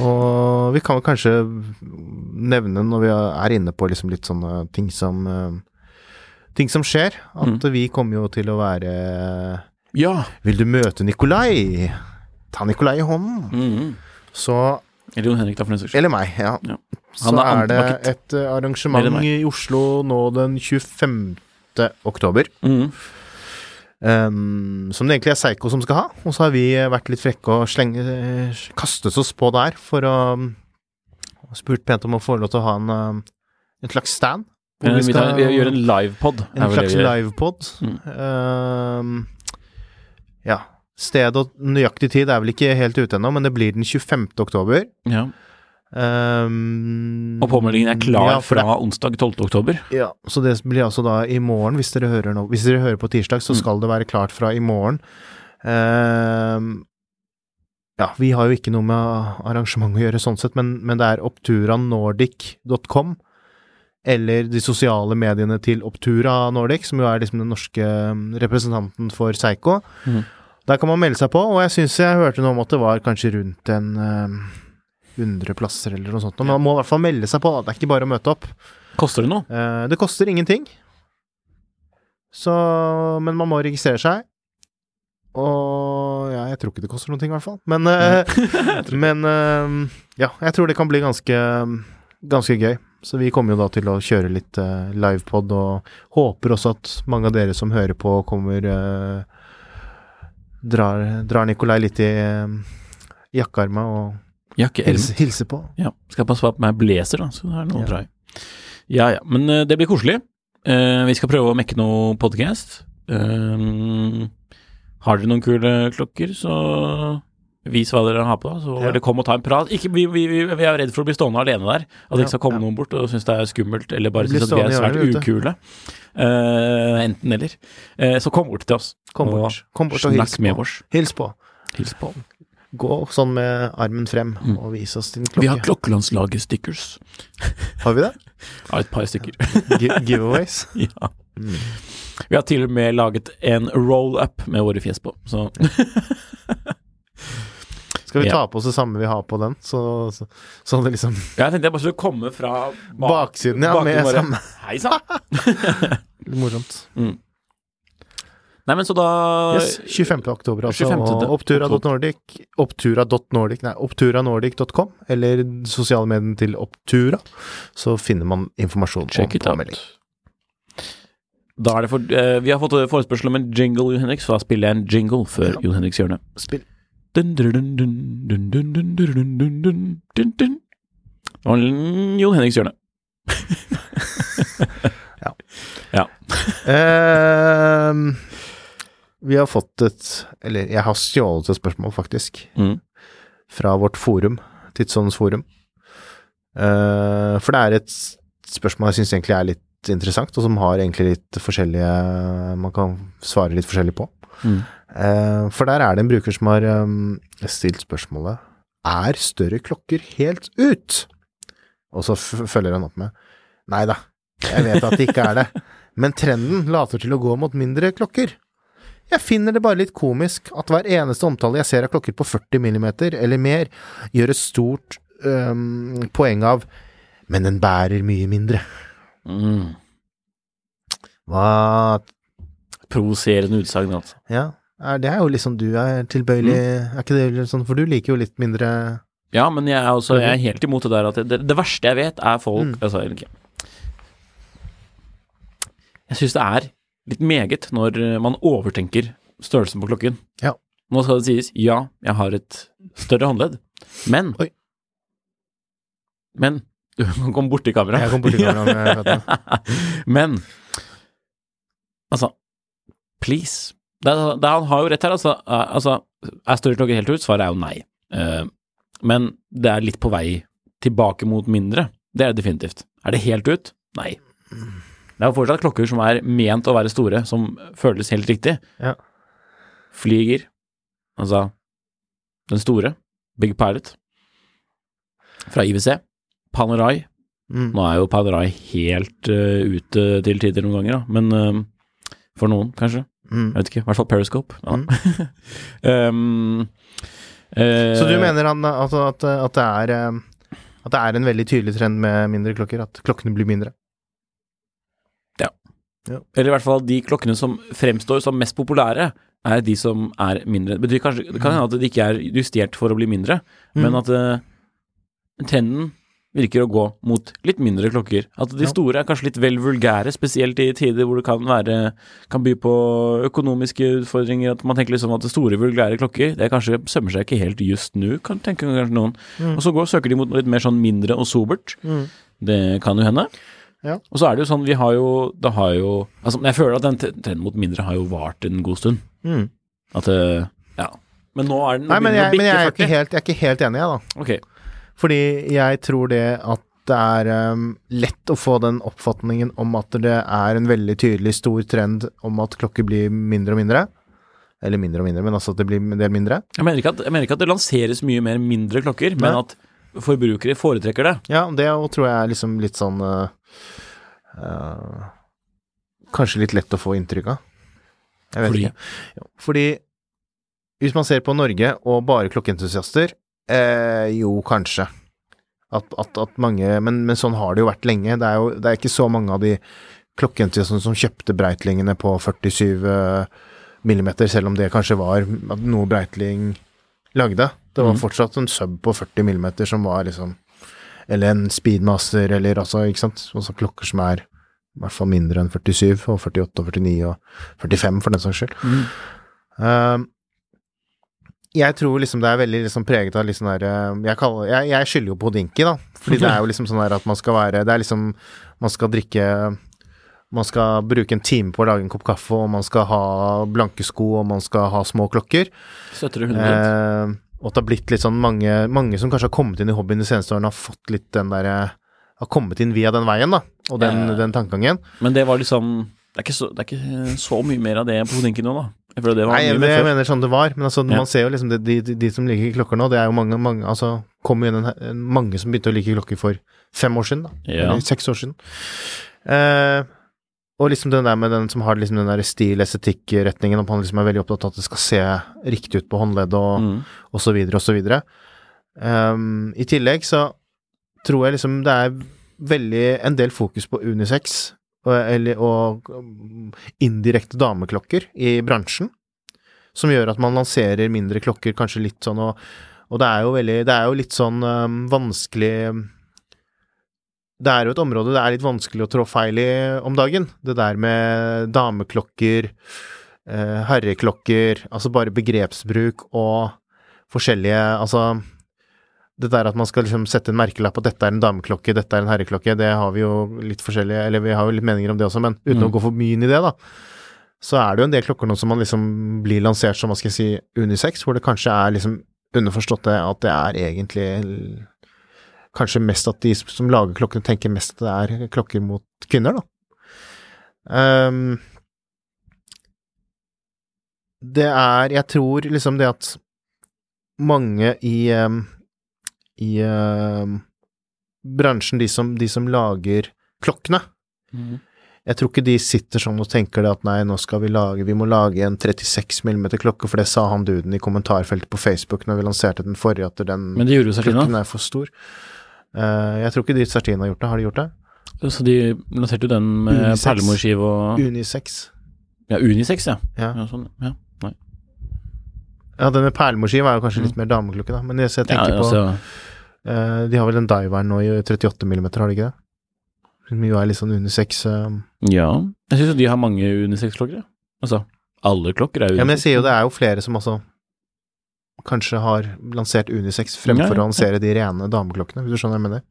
Og vi kan kanskje nevne, når vi er inne på liksom litt sånne ting som eh, Ting som skjer, at vi kommer jo til å være Ja. Vil du møte Nikolai? Ta Nikolai i hånden. Mhm. Så Eller Jon Henrik, da, for den saks skyld. Eller meg, ja. Ja. Så er er det et eh, arrangement i Oslo nå den 25. oktober. Mhm. Um, som det egentlig er Seigo som skal ha. Og så har vi vært litt frekke og slenge, kastet oss på der for å Spurt pent om å få lov til å ha en, um, en slags stand. hvor Eh, Vi, tar, vi gjør en livepod. en slags livepod. Mm. Um, ja. Sted og nøyaktig tid er vel ikke helt ute ennå, men det blir den 25. oktober. Ja. Um, Og påmeldingen er klar ja, fra det- onsdag 12. oktober. Ja, så det blir altså da i morgen, hvis dere hører nå Hvis dere hører på tirsdag, så Mm. skal det være klart fra i morgen. Um, ja, vi har jo ikke noe med arrangement å gjøre sånn sett, men, men det er opturanordic.com eller de sosiale mediene til Optura Nordic, som jo er liksom den norske um, representanten for Seigo. Mm. Der kan man melde seg på, og jeg syns jeg hørte noe om at det var kanskje rundt en um, 100 plasser eller noe sånt. Men man må i hvert fall melde seg på, da. Det er ikke bare å møte opp. Koster det noe? Eh, det koster ingenting. Så Men man må registrere seg. Og ja, jeg tror ikke det koster noen ting, i hvert fall. Men, eh, (laughs) men eh, ja, jeg tror det kan bli ganske, ganske gøy. Så vi kommer jo da til å kjøre litt eh, livepod, og håper også at mange av dere som hører på, kommer eh, drar, drar Nikolai litt i uh, jakkearma og Jakkeelm. hilse, hilse på. Ja. Skal passe på meg blazer, da, så det er noe Ja. å. Ja ja, men uh, det blir koselig. Uh, vi skal prøve å mekke noe podcast. Uh, har dere noen kule klokker, så vis hva dere har på. Så Ja. eller kom og ta en prat. Ikke, vi, vi, vi, er redd for å bli stående alene der. At det ikke skal komme ja. noen bort og synes det er skummelt, eller bare synes at vi er svært ukule. Enten eller. Så kom bort til oss. Kom og kom bort og hils på. Hils på. Hils på. Gå sånn med armen frem Mm. og vise oss din klokke. Vi har klokke. Klokkelandslaget-stickers. (laughs) Har vi det? Ja, et par stykker. Giveaways? (laughs) ja. Mm. Vi har til og med laget en roll-up med våre fjes på, så (laughs) Skal vi ta på oss det samme vi har på den, så, så, så det liksom Jeg tenkte jeg bare skulle komme fra bak- Baksiden, ja, med bare, samme Hei sann! Morsomt. morsomt. Nei, men så da yes, 25. oktober, altså. Opptura.nordic. Opptura.nordic, nei, oppturanordic.com, eller sosiale medier til Opptura. Så finner man informasjon Check om påmelding. Da er det for, uh, vi har fått forespørsel om en jingle, Jon Henrik, så da spiller jeg en jingle før ja. Jon Henriks hjørne. Spill. Dun, dun, Jon Henriks hjørne. ja. ja. um, vi har fått et Eller jeg har stjålet et spørsmål, faktisk, Mm. fra vårt forum, Tidsåndens forum. Uh, for det er et spørsmål jeg syns egentlig er litt interessant, og som har egentlig litt forskjellige Man kan svare litt forskjellig på. Mm. Uh, for der er det en bruker som har um, stilt spørsmålet Er større klokker helt ut? Og så følger han opp med Nei da, jeg vet at det ikke er det, (laughs) men trenden later til å gå mot mindre klokker. Jeg finner det bare litt komisk at hver eneste omtale jeg ser av klokker på 40 millimeter eller mer, gjør et stort um, poeng av Men den bærer mye mindre. Mm. Hva Provoserende utsagn, altså. Ja, er, det er jo liksom du er tilbøyelig Er ikke det sånn, for du liker jo litt mindre Ja, men jeg er, også, jeg er helt imot det der at det, det, verste jeg vet, er folk Mm. altså, ikke. Jeg syns det er litt meget når man overtenker størrelsen på klokken. Ja. Nå skal det sies, ja, jeg har et større håndledd, men Oi. Men Du (laughs) kom borti kameraet. Jeg kom borti kameraet med føttene. (laughs) Men altså, please. Det, det, han har jo rett her, altså. Altså er større klokker helt ut? Svaret er jo nei. Uh, men det er litt på vei tilbake mot mindre. Det er det definitivt. Er det helt ut? Nei. Det er jo fortsatt klokker som er ment å være store, som føles helt riktig. Ja. Flyger, altså den store, Big Pilot, fra IWC. Panerai, Mm. nå er jo Panerai helt uh, ute til tider noen ganger, da. Men uh, for noen, kanskje. Mm. Jeg vet ikke. I hvert fall Periscope. Ja. um, uh, (laughs) Så du mener han, altså, at, at, det er, at det er en veldig tydelig trend med mindre klokker? At klokkene blir mindre? Eller i hvert fall de klokkene som fremstår som mest populære, er de som er mindre. Det kanskje, det kan hende at de ikke er justert for å bli mindre, men Mm. at uh, trenden virker å gå mot litt mindre klokker. At de Ja. store er kanskje litt vel vulgære, spesielt i tider hvor det kan være kan by på økonomiske utfordringer. At man tenker liksom at det store, vulgære klokker, det kanskje sømmer seg ikke helt just nå, kan tenke kanskje noen. Mm. Og så går, søker de mot noe litt mer sånn mindre og sobert. Mm. Det kan jo hende. Ja. Og så er det jo sånn, vi har jo Det har jo Altså, jeg føler at den trenden mot mindre har jo vart en god stund. Mm. At det Ja. Men nå er den Nei, men jeg, men jeg, er ikke helt, jeg er ikke helt enig, jeg, da. Okay. Fordi jeg tror det at det er um, lett å få den oppfatningen om at det er en veldig tydelig stor trend om at klokker blir mindre og mindre. Eller mindre og mindre, men altså at det blir en del mindre. Jeg mener, ikke at, mener ikke at det lanseres mye mer mindre klokker, men Nei. at forbrukere foretrekker det. Ja, det tror jeg er liksom litt sånn uh, uh, Kanskje litt lett å få inntrykk av. Jeg vet Fordi? ikke. Fordi hvis man ser på Norge og bare klokkeentusiaster, eh, jo, kanskje. At, at, at mange men, men sånn har det jo vært lenge. Det er jo det er ikke så mange av de klokkeentusiastene som kjøpte Breitlingene på 47 eh, millimeter, selv om det kanskje var noe Breitling lagde. Det var Mhm. fortsatt en sub på 40 millimeter som var liksom Eller en speedmaster, eller altså, ikke sant. Også klokker som er i hvert fall mindre enn 47, og 48 og 49 og 45 for den saks skyld. Um, jeg tror liksom det er veldig liksom preget av sånn der eh, Jeg, kaller, jeg, jeg skylder jo på Dinky, da. Fordi det er jo liksom sånn der at man skal være Det er liksom Man skal drikke Man skal bruke en time på å lage en kopp kaffe, og man skal ha blanke sko, og man skal ha små klokker. Støtter du 100 Eh, og at det har blitt litt sånn mange, mange som kanskje har kommet inn i hobbyen de seneste årene, har fått litt den derre Har kommet inn via den veien, da, og den, eh, den tankegangen. Men det var liksom det er, så, det er ikke så mye mer av det på Hodinken nå, da. Jeg det var Nei, mer jeg mener sånn det var, men altså, Ja. man ser jo liksom det, de, de, de som liker klokker nå, det er jo mange, mange Altså, kom jo inn en, en, mange som begynte å like klokker for fem år siden, da. Ja. Eller seks år siden. Eh, og liksom den der med den som har liksom den der stil-estetikk-retningen, om han liksom er veldig opptatt av at det skal se riktig ut på håndleddet og, Mm. og så videre og så videre. Um, I tillegg så tror jeg liksom det er veldig en del fokus på unisex og, eller, og indirekte dameklokker i bransjen, som gjør at man lanserer mindre klokker kanskje litt sånn og, og det er jo veldig Det er jo litt sånn um, vanskelig det er jo et område det er litt vanskelig å trå feil i om dagen. Det der med dameklokker, eh, herreklokker, altså bare begrepsbruk og forskjellige Altså det der at man skal liksom sette en merkelapp på at dette er en dameklokke, dette er en herreklokke, det har vi jo litt forskjellige Eller vi har jo litt meninger om det også, men uten Mm. å gå for mye inn i det, da. Så er det jo en del klokker nå som man liksom blir lansert som, hva skal jeg si, unisex, hvor det kanskje er liksom underforstått det at det er egentlig kanskje mest at de som lager klokkene, tenker mest at det er klokker mot kvinner, da. Um, det er Jeg tror liksom det at mange i um, i um, bransjen, de som, de som lager klokkene Mm. jeg tror ikke de sitter sånn og tenker det at nei, nå skal vi lage Vi må lage en 36 mm klokke, for det sa han duden i kommentarfeltet på Facebook når vi lanserte den forrige, at den Men det gjorde jo seg klokken er for stor. Eh, jeg tror ikke de Sartina har gjort det. Har de gjort det? Så de lanserte jo den med perlemorskive og Unisex. Ja, Unisex, ja. Ja. ja, sånn, ja. Nei. ja, den med perlemorskive er jo kanskje litt mer dameklokke, da. Men jeg jeg Ja, tenker altså, på eh, De har vel den diveren nå i 38 mm, har de ikke det? Som jo er litt sånn unisex Uh, ja. Jeg syns jo de har mange unisex-klokker. Altså, alle klokker er unisex. Ja, men jeg sier jo det er jo flere som også kanskje har lansert unisex fremfor Ja, ja, å lansere de rene dameklokkene, hvis du skjønner hva jeg mener?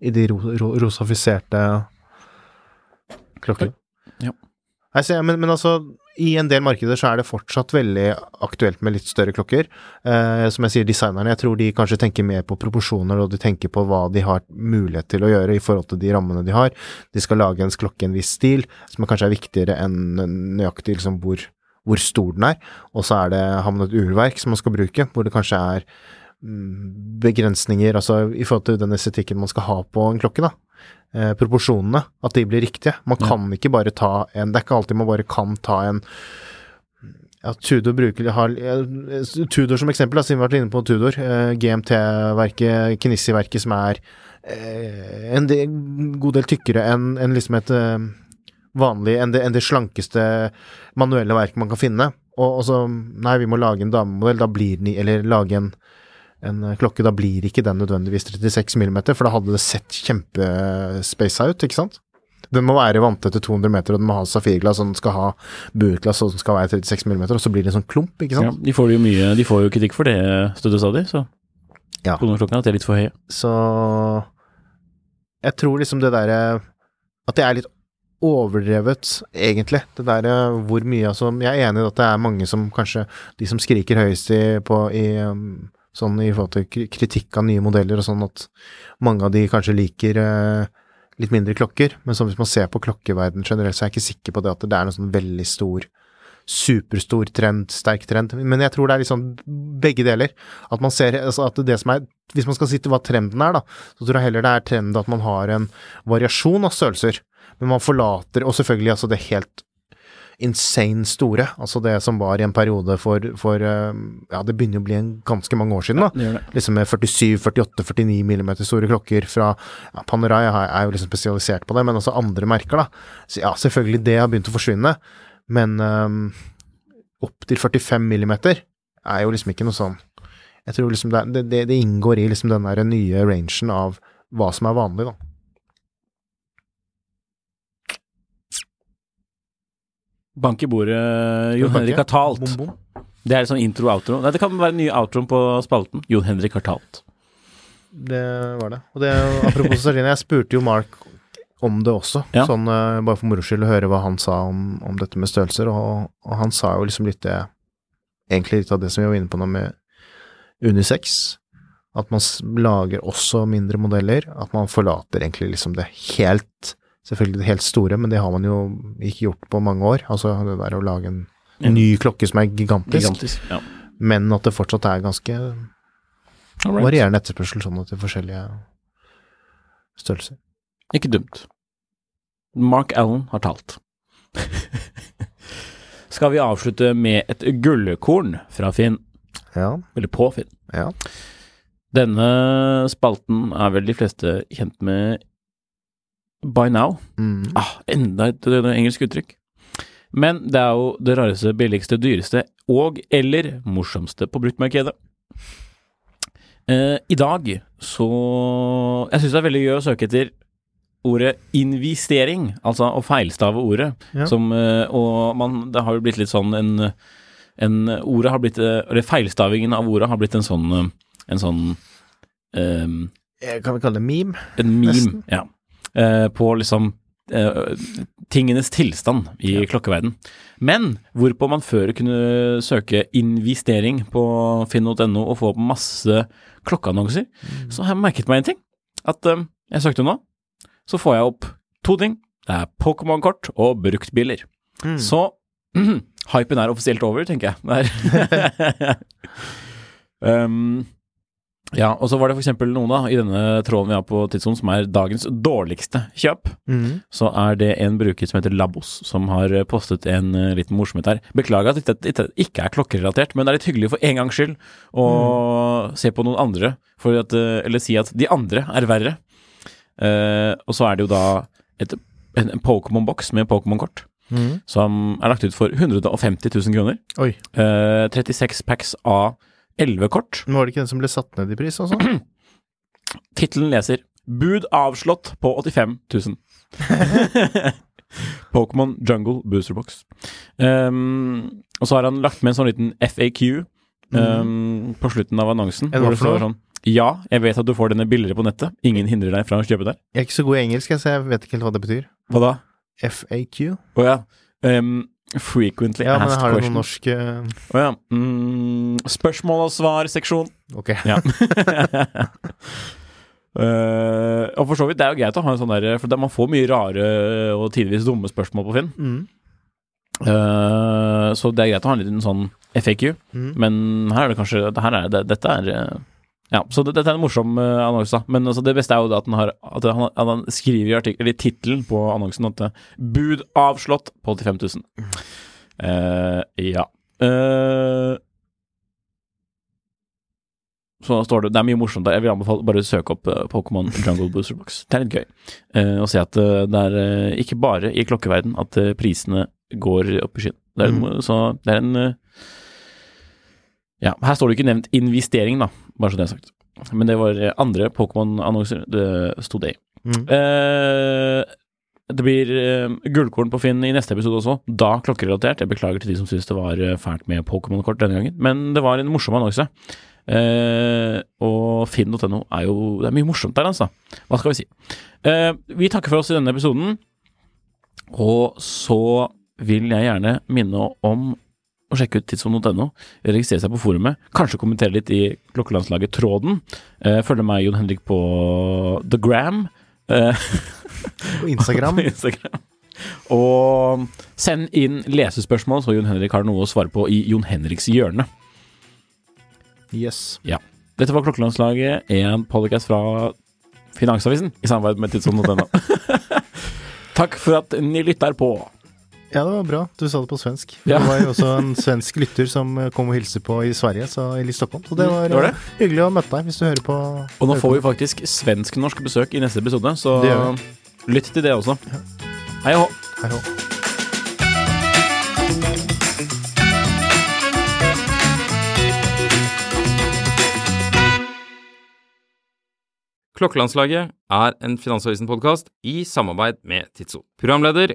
I de ro ro rosafiserte klokkene. Ja. Nei, så, men, men altså, i en del markeder så er det fortsatt veldig aktuelt med litt større klokker. Eh, som jeg sier, designerne, jeg tror de kanskje tenker mer på proporsjoner, og de tenker på hva de har mulighet til å gjøre i forhold til de rammene de har. De skal lage en klokke i en viss stil, som kanskje er viktigere enn nøyaktig liksom hvor, hvor stor den er. Og så er det, har man et urverk som man skal bruke, hvor det kanskje er mm, begrensninger, altså i forhold til den estetikken man skal ha på en klokke, da. Eh, proporsjonene, at de blir riktige. Man Ja. kan ikke bare ta en Det er ikke alltid man bare kan ta en ja, Tudor bruker har, eh, Tudor som eksempel, da, siden vi har vært inne på Tudor. Eh, GMT-verket, Knissi-verket, som er eh, en del, god del tykkere enn en liksom et eh, vanlig enn det, enn det slankeste manuelle verket man kan finne. Og, og så Nei, vi må lage en damemodell, da blir den Eller lage en, en klokke, da blir ikke den nødvendigvis 36 mm, for da hadde det sett kjempespasa ut, ikke sant? Den må være vanntett til 200 meter, og den må ha safirglass, og den skal ha bueglass, og den skal være 36 mm, og så blir det en sånn klump, ikke sant? ja, de får jo mye De får jo kritikk for det støttet stadig, så Ja. at de er litt for høye. Så jeg tror liksom det derre At det er litt overdrevet, egentlig. Det der hvor mye altså Jeg er enig i at det er mange som kanskje De som skriker høyest i, på, i um, sånn i forhold til kritikk av nye modeller og sånn, at mange av de kanskje liker eh, litt mindre klokker. Men så hvis man ser på klokkeverden generelt, så er jeg ikke sikker på det at det er noen sånn veldig stor superstor trend, sterk trend. Men jeg tror det er liksom begge deler. At man ser altså at det som er Hvis man skal si til hva trenden er, da, så tror jeg heller det er trenden at man har en variasjon av størrelser. Men man forlater Og selvfølgelig altså det helt insane store. Altså det som var i en periode for, for eh, Ja, det begynner å bli en ganske mange år siden, da. Det det. Liksom med 47, 48, 49 millimeter store klokker fra ja, Panerai er jo liksom spesialisert på det, men også andre merker, da. Så ja, selvfølgelig det har begynt å forsvinne, men um, opp til 45 millimeter er jo liksom ikke noe sånn Jeg tror liksom det, det, det, det inngår i liksom den der nye rangen av hva som er vanlig, da. Bank i bordet, Jon Henrik har talt. Bom, bom. Det er sånn intro-outro. Nei, det kan være ny outro på spalten. Jon Henrik har talt. Det var det. Og det, apropos (laughs) Sardinia, jeg spurte jo Mark om det også, Ja. sånn eh, bare for moro skyld, å høre hva han sa om, om dette med størrelser, og, og han sa jo liksom litt det Egentlig litt av det som vi var inne på nå med unisex. At man lager også mindre modeller. At man forlater egentlig liksom det helt Selvfølgelig det helt store, men det har man jo ikke gjort på mange år. Altså det der å lage en Ja. ny klokke som er gigantisk, Gigantisk. Ja. men at det fortsatt er ganske Alright. varierende etterspørsel sånn til forskjellige størrelser. Ikke dumt. Mark Allen har talt. (laughs) Skal vi avslutte med et gullkorn fra Finn, Ja. eller på Finn. ja. Denne spalten er vel de fleste kjent med by now. Mm. Ah, enda et eh, engelsk uttrykk. Men det er jo det rareste, billigste, dyreste og eller morsomste på bruktmarkedet. Eh, I dag så Jeg syns det er veldig gøy å søke etter ordet investering, altså å feilstave ordet. Ja. Som, eh, og man, det har jo blitt litt sånn en, en Ordet har blitt eh, Eller feilstavingen av ordet har blitt en sånn eh, En sånn Eh, Kan vi kalle det meme? en meme, Nesten. ja. Eh, på liksom eh, tingenes tilstand i klokkeverden. Men hvorpå man før kunne søke investering på finn.no og få opp masse klokkeannonser, så har jeg merket meg en ting. At eh, jeg søkte nå, så får jeg opp to ting. Det er Pokémon-kort og bruktbiler. Mm. Så (clears throat) hypen er offisielt over, tenker jeg. Um, (laughs) (laughs) ja, og så var det eksempel noen da, i denne tråden vi har på tidssonen som er dagens dårligste kjøp. Mm. Så er det en bruker som heter Labos, som har eh, postet en uh, liten morsomhet her. Beklager at dette, ikke er klokkerelatert, men det er litt hyggelig for en gangs skyld å se på noen andre, at, uh, eller si at de andre er verre. Uh, og så er det jo da et, en, en Pokémon-boks med Pokémon-kort, Mm. som er lagt ut for 150 000 kroner. Oi. Eh, 36 packs av 11 kort. Men var det ikke den som ble satt ned i pris også? (clears throat) Tittelen leser 'Bud avslått på 85 000'. (laughs) Pokémon Jungle Booster Box. Um, og så har han lagt med en sånn liten FAQ um, på slutten av annonsen. Mm. En hvor det står sånn Ja, jeg vet at du får denne billigere på nettet. Ingen hindrer deg fra å kjøpe der. Jeg er ikke så god i engelsk, så jeg vet ikke helt hva det betyr. Hva da? FAQ? Å ja. Um, frequently Ja, men asked har du noen norske norsk eh, ja. Mm, spørsmål og svar-seksjon. Ok. (laughs) Ja. uh, og for så vidt, det er jo greit å ha en sånn der For det- man får mye rare og tidvis dumme spørsmål på Finn. Mm. Uh, så det er greit å ha en liten sånn FAQ. Mm. Men her er det kanskje det her er, det, Dette er eh, Ja, så det, dette er en morsom uh, annonse, da. Men altså, det beste er jo at, den har, at, han, at han skriver i artikkel, tittelen på annonsen at eh, 'bud avslått på 85 000'. Uh, ja. Eh, så står det Det er mye morsomt der. Jeg vil anbefale bare å søke opp Pokémon Jungle Booster Box. Det er litt gøy å se at det er ikke bare i klokkeverden at prisene går opp i skyen. Det er, Mm. Så det er en Ja, her står det ikke nevnt investering, da, bare så det er sagt. Men det var eh, andre Pokémon-annonser det sto det i. Mm. Eh, det blir eh, gullkorn på Finn i neste episode også, da klokkerelatert. Jeg beklager til de som syns det var eh, fælt med Pokémon-kort denne gangen, men det var en morsom annonse. Eh, og finn.no er jo Det er mye morsomt der, altså. Hva skal vi si? Eh, vi takker for oss i denne episoden, og så vil jeg gjerne minne om å sjekke ut Tidsom.no, registrere seg på forumet, kanskje kommentere litt i Klokkelandslaget Tråden. Eh, følge meg, Jon Henrik, på The Gram. Eh, På Instagram. (laughs) på Instagram. Og send inn lesespørsmål, så Jon Henrik har noe å svare på i Jon Henriks hjørne. Yes. Ja. Dette var Klokkelandslaget, en podcast fra Finansavisen i samarbeid med Tidsom.no. (laughs) Takk for at ni lytter på. Ja, det var bra. Du sa det på svensk. Ja. Det var jo også en svensk lytter som eh, kom og hilste på i Sverige, så, eller i Stockholm. Så det Mm, var, det var det. eh, hyggelig å møte deg hvis du hører på. Og nå får vi faktisk svensk-norsk besøk i neste episode, så lytt til det også. Hei og hå. Hei hå. Klokkelandslaget er en Finansavisen-podkast i samarbeid med Tidso. Programleder